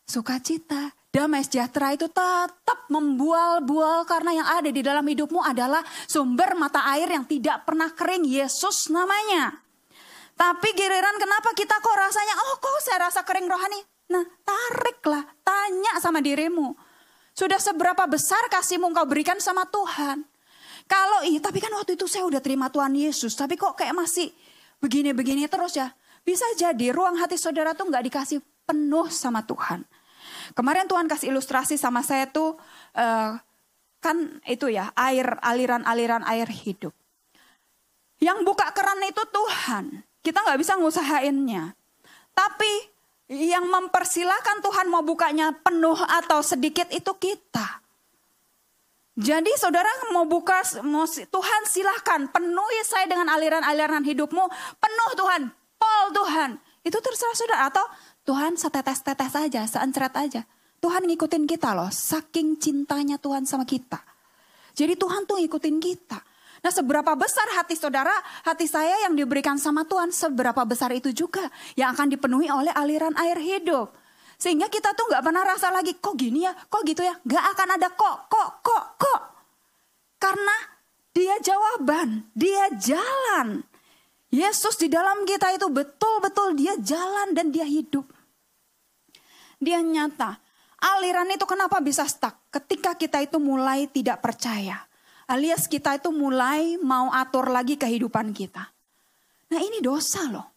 sukacita, damai sejahtera itu tetap membual-bual karena yang ada di dalam hidupmu adalah sumber mata air yang tidak pernah kering, Yesus namanya. Tapi giliran kenapa kita kok rasanya, oh kok saya rasa kering rohani? Nah, tariklah, tanya sama dirimu. Sudah seberapa besar kasihmu engkau berikan sama Tuhan? Kalau iya, tapi kan waktu itu saya udah terima Tuhan Yesus, tapi kok kayak masih begini-begini terus ya? Bisa jadi ruang hati saudara tuh nggak dikasih penuh sama Tuhan. Kemarin Tuhan kasih ilustrasi sama saya tuh uh, kan itu ya air aliran-aliran air hidup. Yang buka keran itu Tuhan. Kita nggak bisa ngusahainnya. Tapi yang mempersilahkan Tuhan mau bukanya penuh atau sedikit itu kita. Jadi saudara mau buka, mau, Tuhan silahkan penuhi saya dengan aliran-aliran hidupmu. Penuh Tuhan, pol Tuhan. Itu terserah saudara. Atau Tuhan setetes-tetes aja, seencret aja. Tuhan ngikutin kita loh, saking cintanya Tuhan sama kita. Jadi Tuhan tuh ngikutin kita. Nah seberapa besar hati saudara, hati saya yang diberikan sama Tuhan, seberapa besar itu juga yang akan dipenuhi oleh aliran air hidup. Sehingga kita tuh gak pernah rasa lagi, kok gini ya, kok gitu ya. Gak akan ada kok, kok, kok, kok. Karena dia jawaban, dia jalan. Yesus di dalam kita itu betul-betul dia jalan dan dia hidup. Dia nyata. Aliran itu kenapa bisa stuck? Ketika kita itu mulai tidak percaya. Alias kita itu mulai mau atur lagi kehidupan kita. Nah ini dosa loh.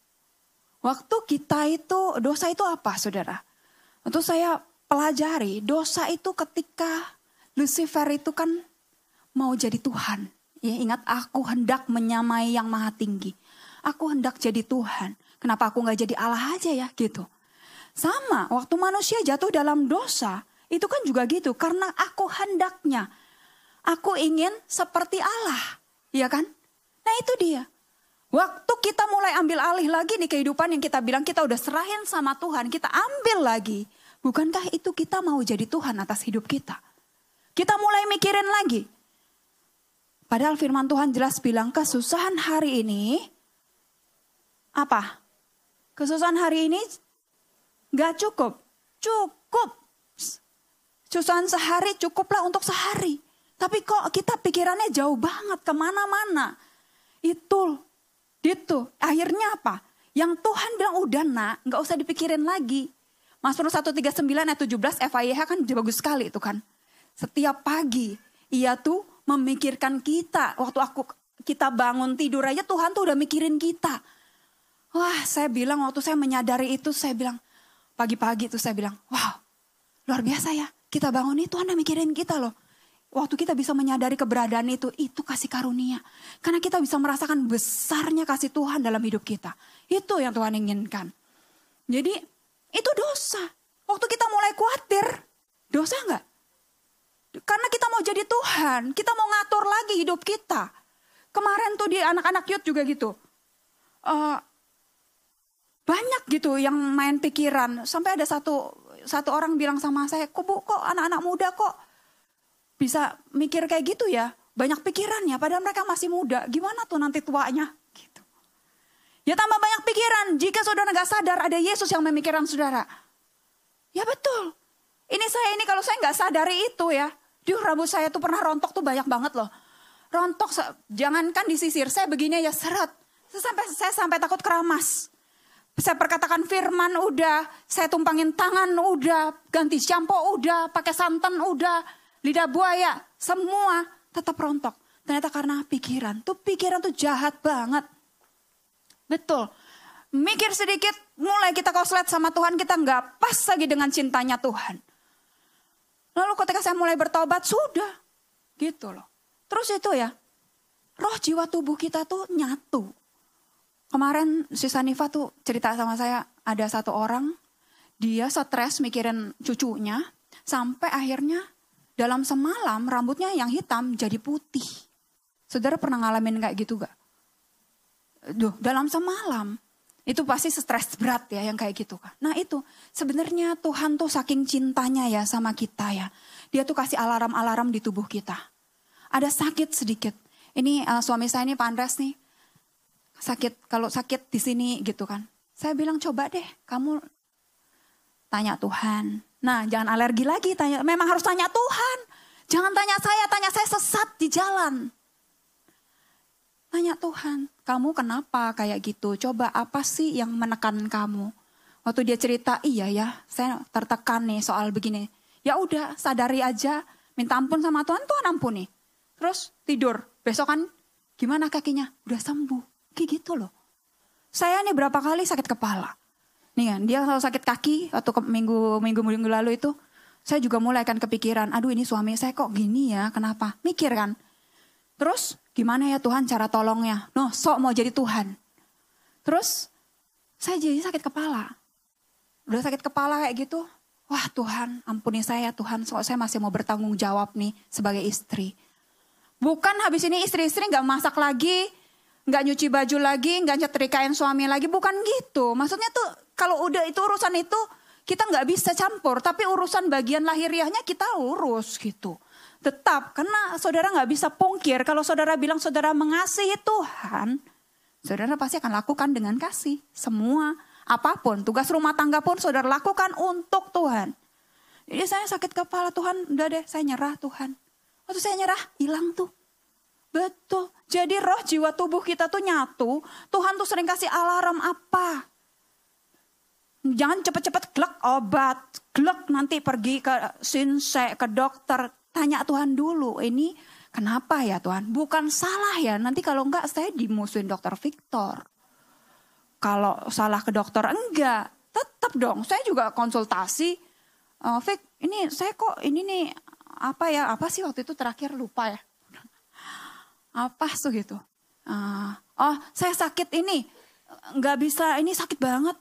Waktu kita itu, dosa itu apa saudara? Untuk saya pelajari, dosa itu ketika Lucifer itu kan mau jadi Tuhan. Ya, ingat aku hendak menyamai yang maha tinggi. Aku hendak jadi Tuhan. Kenapa aku nggak jadi Allah aja ya gitu. Sama, waktu manusia jatuh dalam dosa, itu kan juga gitu. Karena aku hendaknya. Aku ingin seperti Allah. Ya kan? Nah itu dia. Waktu kita mulai ambil alih lagi nih kehidupan yang kita bilang kita udah serahin sama Tuhan, kita ambil lagi. Bukankah itu kita mau jadi Tuhan atas hidup kita? Kita mulai mikirin lagi. Padahal firman Tuhan jelas bilang kesusahan hari ini apa? Kesusahan hari ini gak cukup. Cukup. Kesusahan sehari cukuplah untuk sehari. Tapi kok kita pikirannya jauh banget ke mana-mana. Itu gitu. Akhirnya apa? Yang Tuhan bilang udah nak, nggak usah dipikirin lagi. Mazmur 139 ayat 17 FIH kan bagus sekali itu kan. Setiap pagi ia tuh memikirkan kita. Waktu aku kita bangun tidur aja Tuhan tuh udah mikirin kita. Wah saya bilang waktu saya menyadari itu saya bilang pagi-pagi itu saya bilang wow luar biasa ya. Kita bangun itu Tuhan udah mikirin kita loh. Waktu kita bisa menyadari keberadaan itu, itu kasih karunia. Karena kita bisa merasakan besarnya kasih Tuhan dalam hidup kita. Itu yang Tuhan inginkan. Jadi itu dosa. Waktu kita mulai khawatir, dosa enggak? Karena kita mau jadi Tuhan, kita mau ngatur lagi hidup kita. Kemarin tuh di anak-anak youth juga gitu. Uh, banyak gitu yang main pikiran. Sampai ada satu satu orang bilang sama saya, kok bu, kok anak-anak muda kok bisa mikir kayak gitu ya. Banyak pikirannya padahal mereka masih muda. Gimana tuh nanti tuanya? Gitu. Ya tambah banyak pikiran. Jika saudara nggak sadar ada Yesus yang memikirkan saudara. Ya betul. Ini saya ini kalau saya nggak sadari itu ya. Di rambut saya tuh pernah rontok tuh banyak banget loh. Rontok, jangankan disisir, saya begini ya seret. Saya sampai, saya sampai takut keramas. Saya perkatakan firman udah, saya tumpangin tangan udah, ganti shampoo udah, pakai santan udah, lidah buaya, semua tetap rontok. Ternyata karena pikiran, tuh pikiran tuh jahat banget. Betul. Mikir sedikit, mulai kita koslet sama Tuhan, kita nggak pas lagi dengan cintanya Tuhan. Lalu ketika saya mulai bertobat, sudah. Gitu loh. Terus itu ya, roh jiwa tubuh kita tuh nyatu. Kemarin si Sanifa tuh cerita sama saya, ada satu orang, dia stres mikirin cucunya, sampai akhirnya dalam semalam rambutnya yang hitam jadi putih. Saudara pernah ngalamin kayak gitu gak? Duh, dalam semalam. Itu pasti stres berat ya yang kayak gitu. Nah itu sebenarnya Tuhan tuh saking cintanya ya sama kita ya. Dia tuh kasih alarm-alarm di tubuh kita. Ada sakit sedikit. Ini uh, suami saya ini Pak Andres nih. Sakit, kalau sakit di sini gitu kan. Saya bilang coba deh kamu tanya Tuhan. Nah, jangan alergi lagi tanya. Memang harus tanya Tuhan. Jangan tanya saya, tanya saya sesat di jalan. Tanya Tuhan, kamu kenapa kayak gitu? Coba apa sih yang menekan kamu? Waktu dia cerita, iya ya, saya tertekan nih soal begini. Ya udah, sadari aja, minta ampun sama Tuhan, Tuhan ampuni. Terus tidur, besok kan gimana kakinya? Udah sembuh, kayak gitu loh. Saya nih berapa kali sakit kepala. Nih kan, dia kalau sakit kaki atau minggu minggu minggu lalu itu, saya juga mulai kan kepikiran, aduh ini suami saya kok gini ya, kenapa? Mikir kan. Terus gimana ya Tuhan cara tolongnya? No, sok mau jadi Tuhan. Terus saya jadi sakit kepala. Udah sakit kepala kayak gitu, wah Tuhan ampuni saya Tuhan, so saya masih mau bertanggung jawab nih sebagai istri. Bukan habis ini istri-istri nggak masak lagi, nggak nyuci baju lagi, nggak nyetrikain suami lagi, bukan gitu. Maksudnya tuh kalau udah itu urusan itu kita nggak bisa campur, tapi urusan bagian lahiriahnya kita urus gitu. Tetap karena saudara nggak bisa pungkir kalau saudara bilang saudara mengasihi Tuhan, saudara pasti akan lakukan dengan kasih semua apa pun tugas rumah tangga pun saudara lakukan untuk Tuhan. Jadi saya sakit kepala Tuhan, udah deh saya nyerah Tuhan. Waktu saya nyerah hilang tuh Betul. Jadi roh jiwa tubuh kita tuh nyatu. Tuhan tuh sering kasih alarm apa? Jangan cepet-cepet glek obat. Glek nanti pergi ke sinse, ke dokter. Tanya Tuhan dulu, ini kenapa ya Tuhan? Bukan salah ya, nanti kalau enggak saya dimusuhin dokter Victor. Kalau salah ke dokter enggak, tetap dong. Saya juga konsultasi. Uh, Vic, ini saya kok ini nih apa ya? Apa sih waktu itu terakhir lupa ya? apa tuh gitu. Uh, oh saya sakit ini, nggak bisa, ini sakit banget.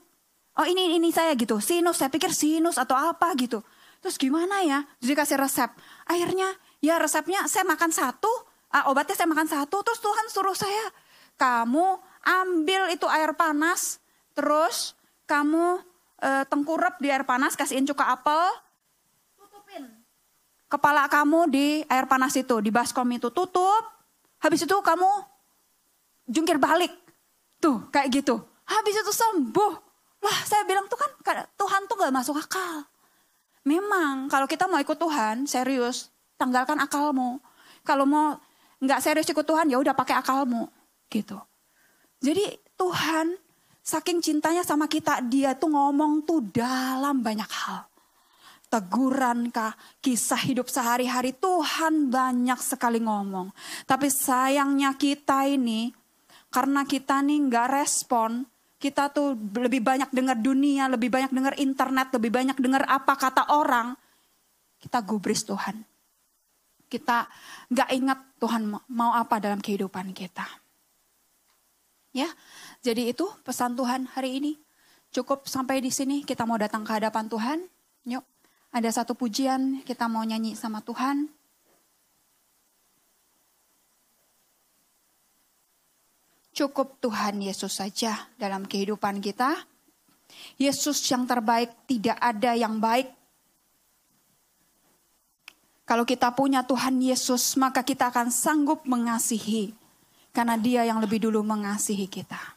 Oh ini ini saya gitu, sinus, saya pikir sinus atau apa gitu. Terus gimana ya? Jadi kasih resep. Akhirnya ya resepnya saya makan satu, uh, obatnya saya makan satu, terus Tuhan suruh saya, kamu ambil itu air panas, terus kamu uh, tengkurap di air panas, kasihin cuka apel, tutupin kepala kamu di air panas itu, di baskom itu tutup, Habis itu kamu jungkir balik. Tuh kayak gitu. Habis itu sembuh. Lah saya bilang tuh kan Tuhan tuh gak masuk akal. Memang kalau kita mau ikut Tuhan serius, tanggalkan akalmu. Kalau mau nggak serius ikut Tuhan ya udah pakai akalmu gitu. Jadi Tuhan saking cintanya sama kita dia tuh ngomong tuh dalam banyak hal teguran kah, kisah hidup sehari-hari Tuhan banyak sekali ngomong. Tapi sayangnya kita ini, karena kita nih nggak respon, kita tuh lebih banyak dengar dunia, lebih banyak dengar internet, lebih banyak dengar apa kata orang, kita gubris Tuhan. Kita nggak ingat Tuhan mau apa dalam kehidupan kita. Ya, jadi itu pesan Tuhan hari ini. Cukup sampai di sini kita mau datang ke hadapan Tuhan. Yuk. Ada satu pujian kita mau nyanyi sama Tuhan. Cukup Tuhan Yesus saja dalam kehidupan kita. Yesus yang terbaik, tidak ada yang baik. Kalau kita punya Tuhan Yesus, maka kita akan sanggup mengasihi. Karena dia yang lebih dulu mengasihi kita.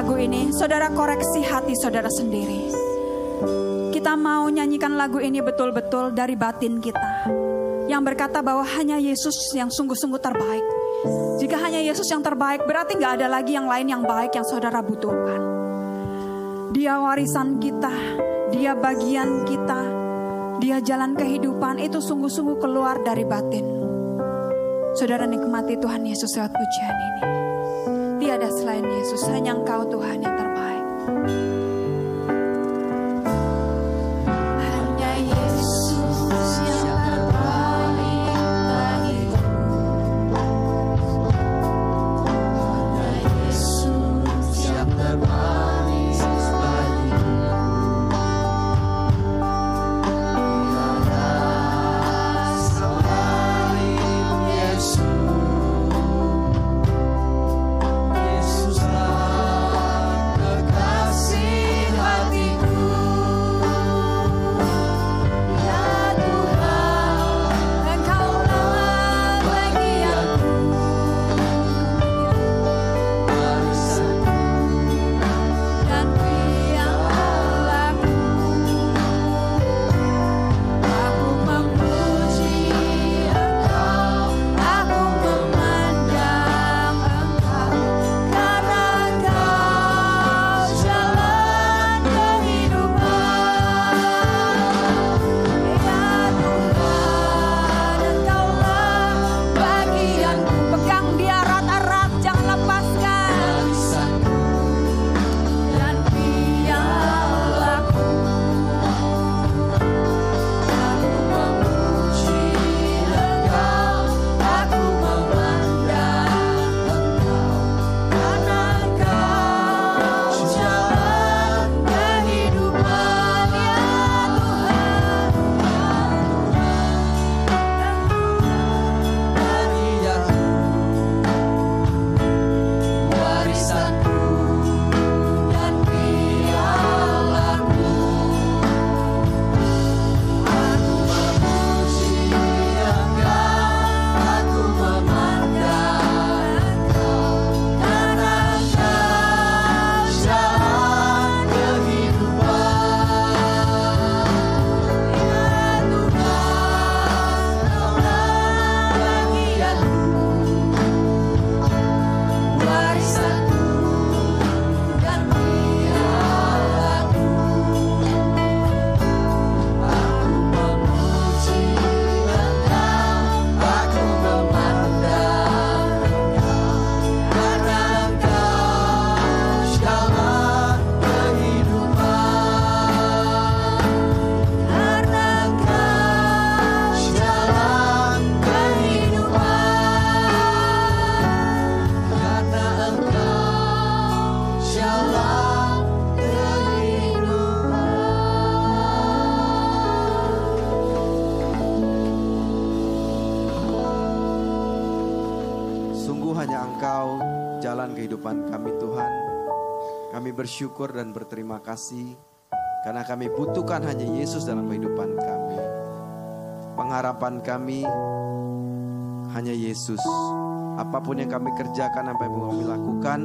Lagu ini, saudara koreksi hati saudara sendiri. Kita mau nyanyikan lagu ini betul-betul dari batin kita. Yang berkata bahwa hanya Yesus yang sungguh-sungguh terbaik. Jika hanya Yesus yang terbaik, berarti nggak ada lagi yang lain yang baik yang saudara butuhkan. Dia warisan kita, dia bagian kita, dia jalan kehidupan itu sungguh-sungguh keluar dari batin. Saudara nikmati Tuhan Yesus lewat pujian ini. Tiada selain Yesus, hanya bersyukur dan berterima kasih karena kami butuhkan hanya Yesus dalam kehidupan kami. Pengharapan kami hanya Yesus. Apa pun yang kami kerjakan, apa yang kami lakukan,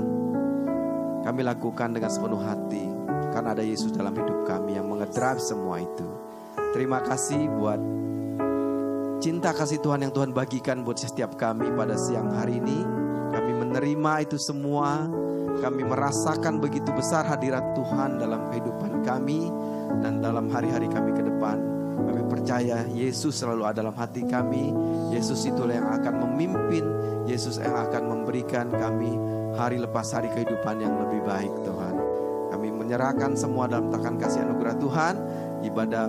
kami lakukan dengan sepenuh hati karena ada Yesus dalam hidup kami yang mengedrive semua itu. Terima kasih buat cinta kasih Tuhan yang Tuhan bagikan buat setiap kami pada siang hari ini. Kami menerima itu semua. Kami merasakan begitu besar hadirat Tuhan dalam kehidupan kami dan dalam hari-hari kami ke depan. Kami percaya Yesus selalu ada dalam hati kami. Yesus itulah yang akan memimpin. Yesus yang akan memberikan kami hari lepas hari kehidupan yang lebih baik Tuhan. Kami menyerahkan semua dalam tangan kasih anugerah Tuhan. Ibadah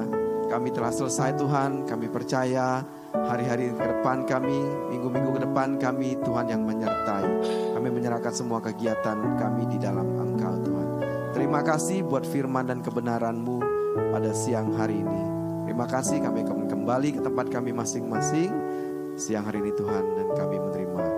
kami telah selesai Tuhan. Kami percaya hari-hari ke depan kami, minggu-minggu ke depan kami Tuhan yang menyertai. Kami menyerahkan semua kegiatan kami di dalam Engkau Tuhan. Terima kasih buat firman dan kebenaran-Mu pada siang hari ini. Terima kasih kami kembali ke tempat kami masing-masing siang hari ini Tuhan dan kami menerima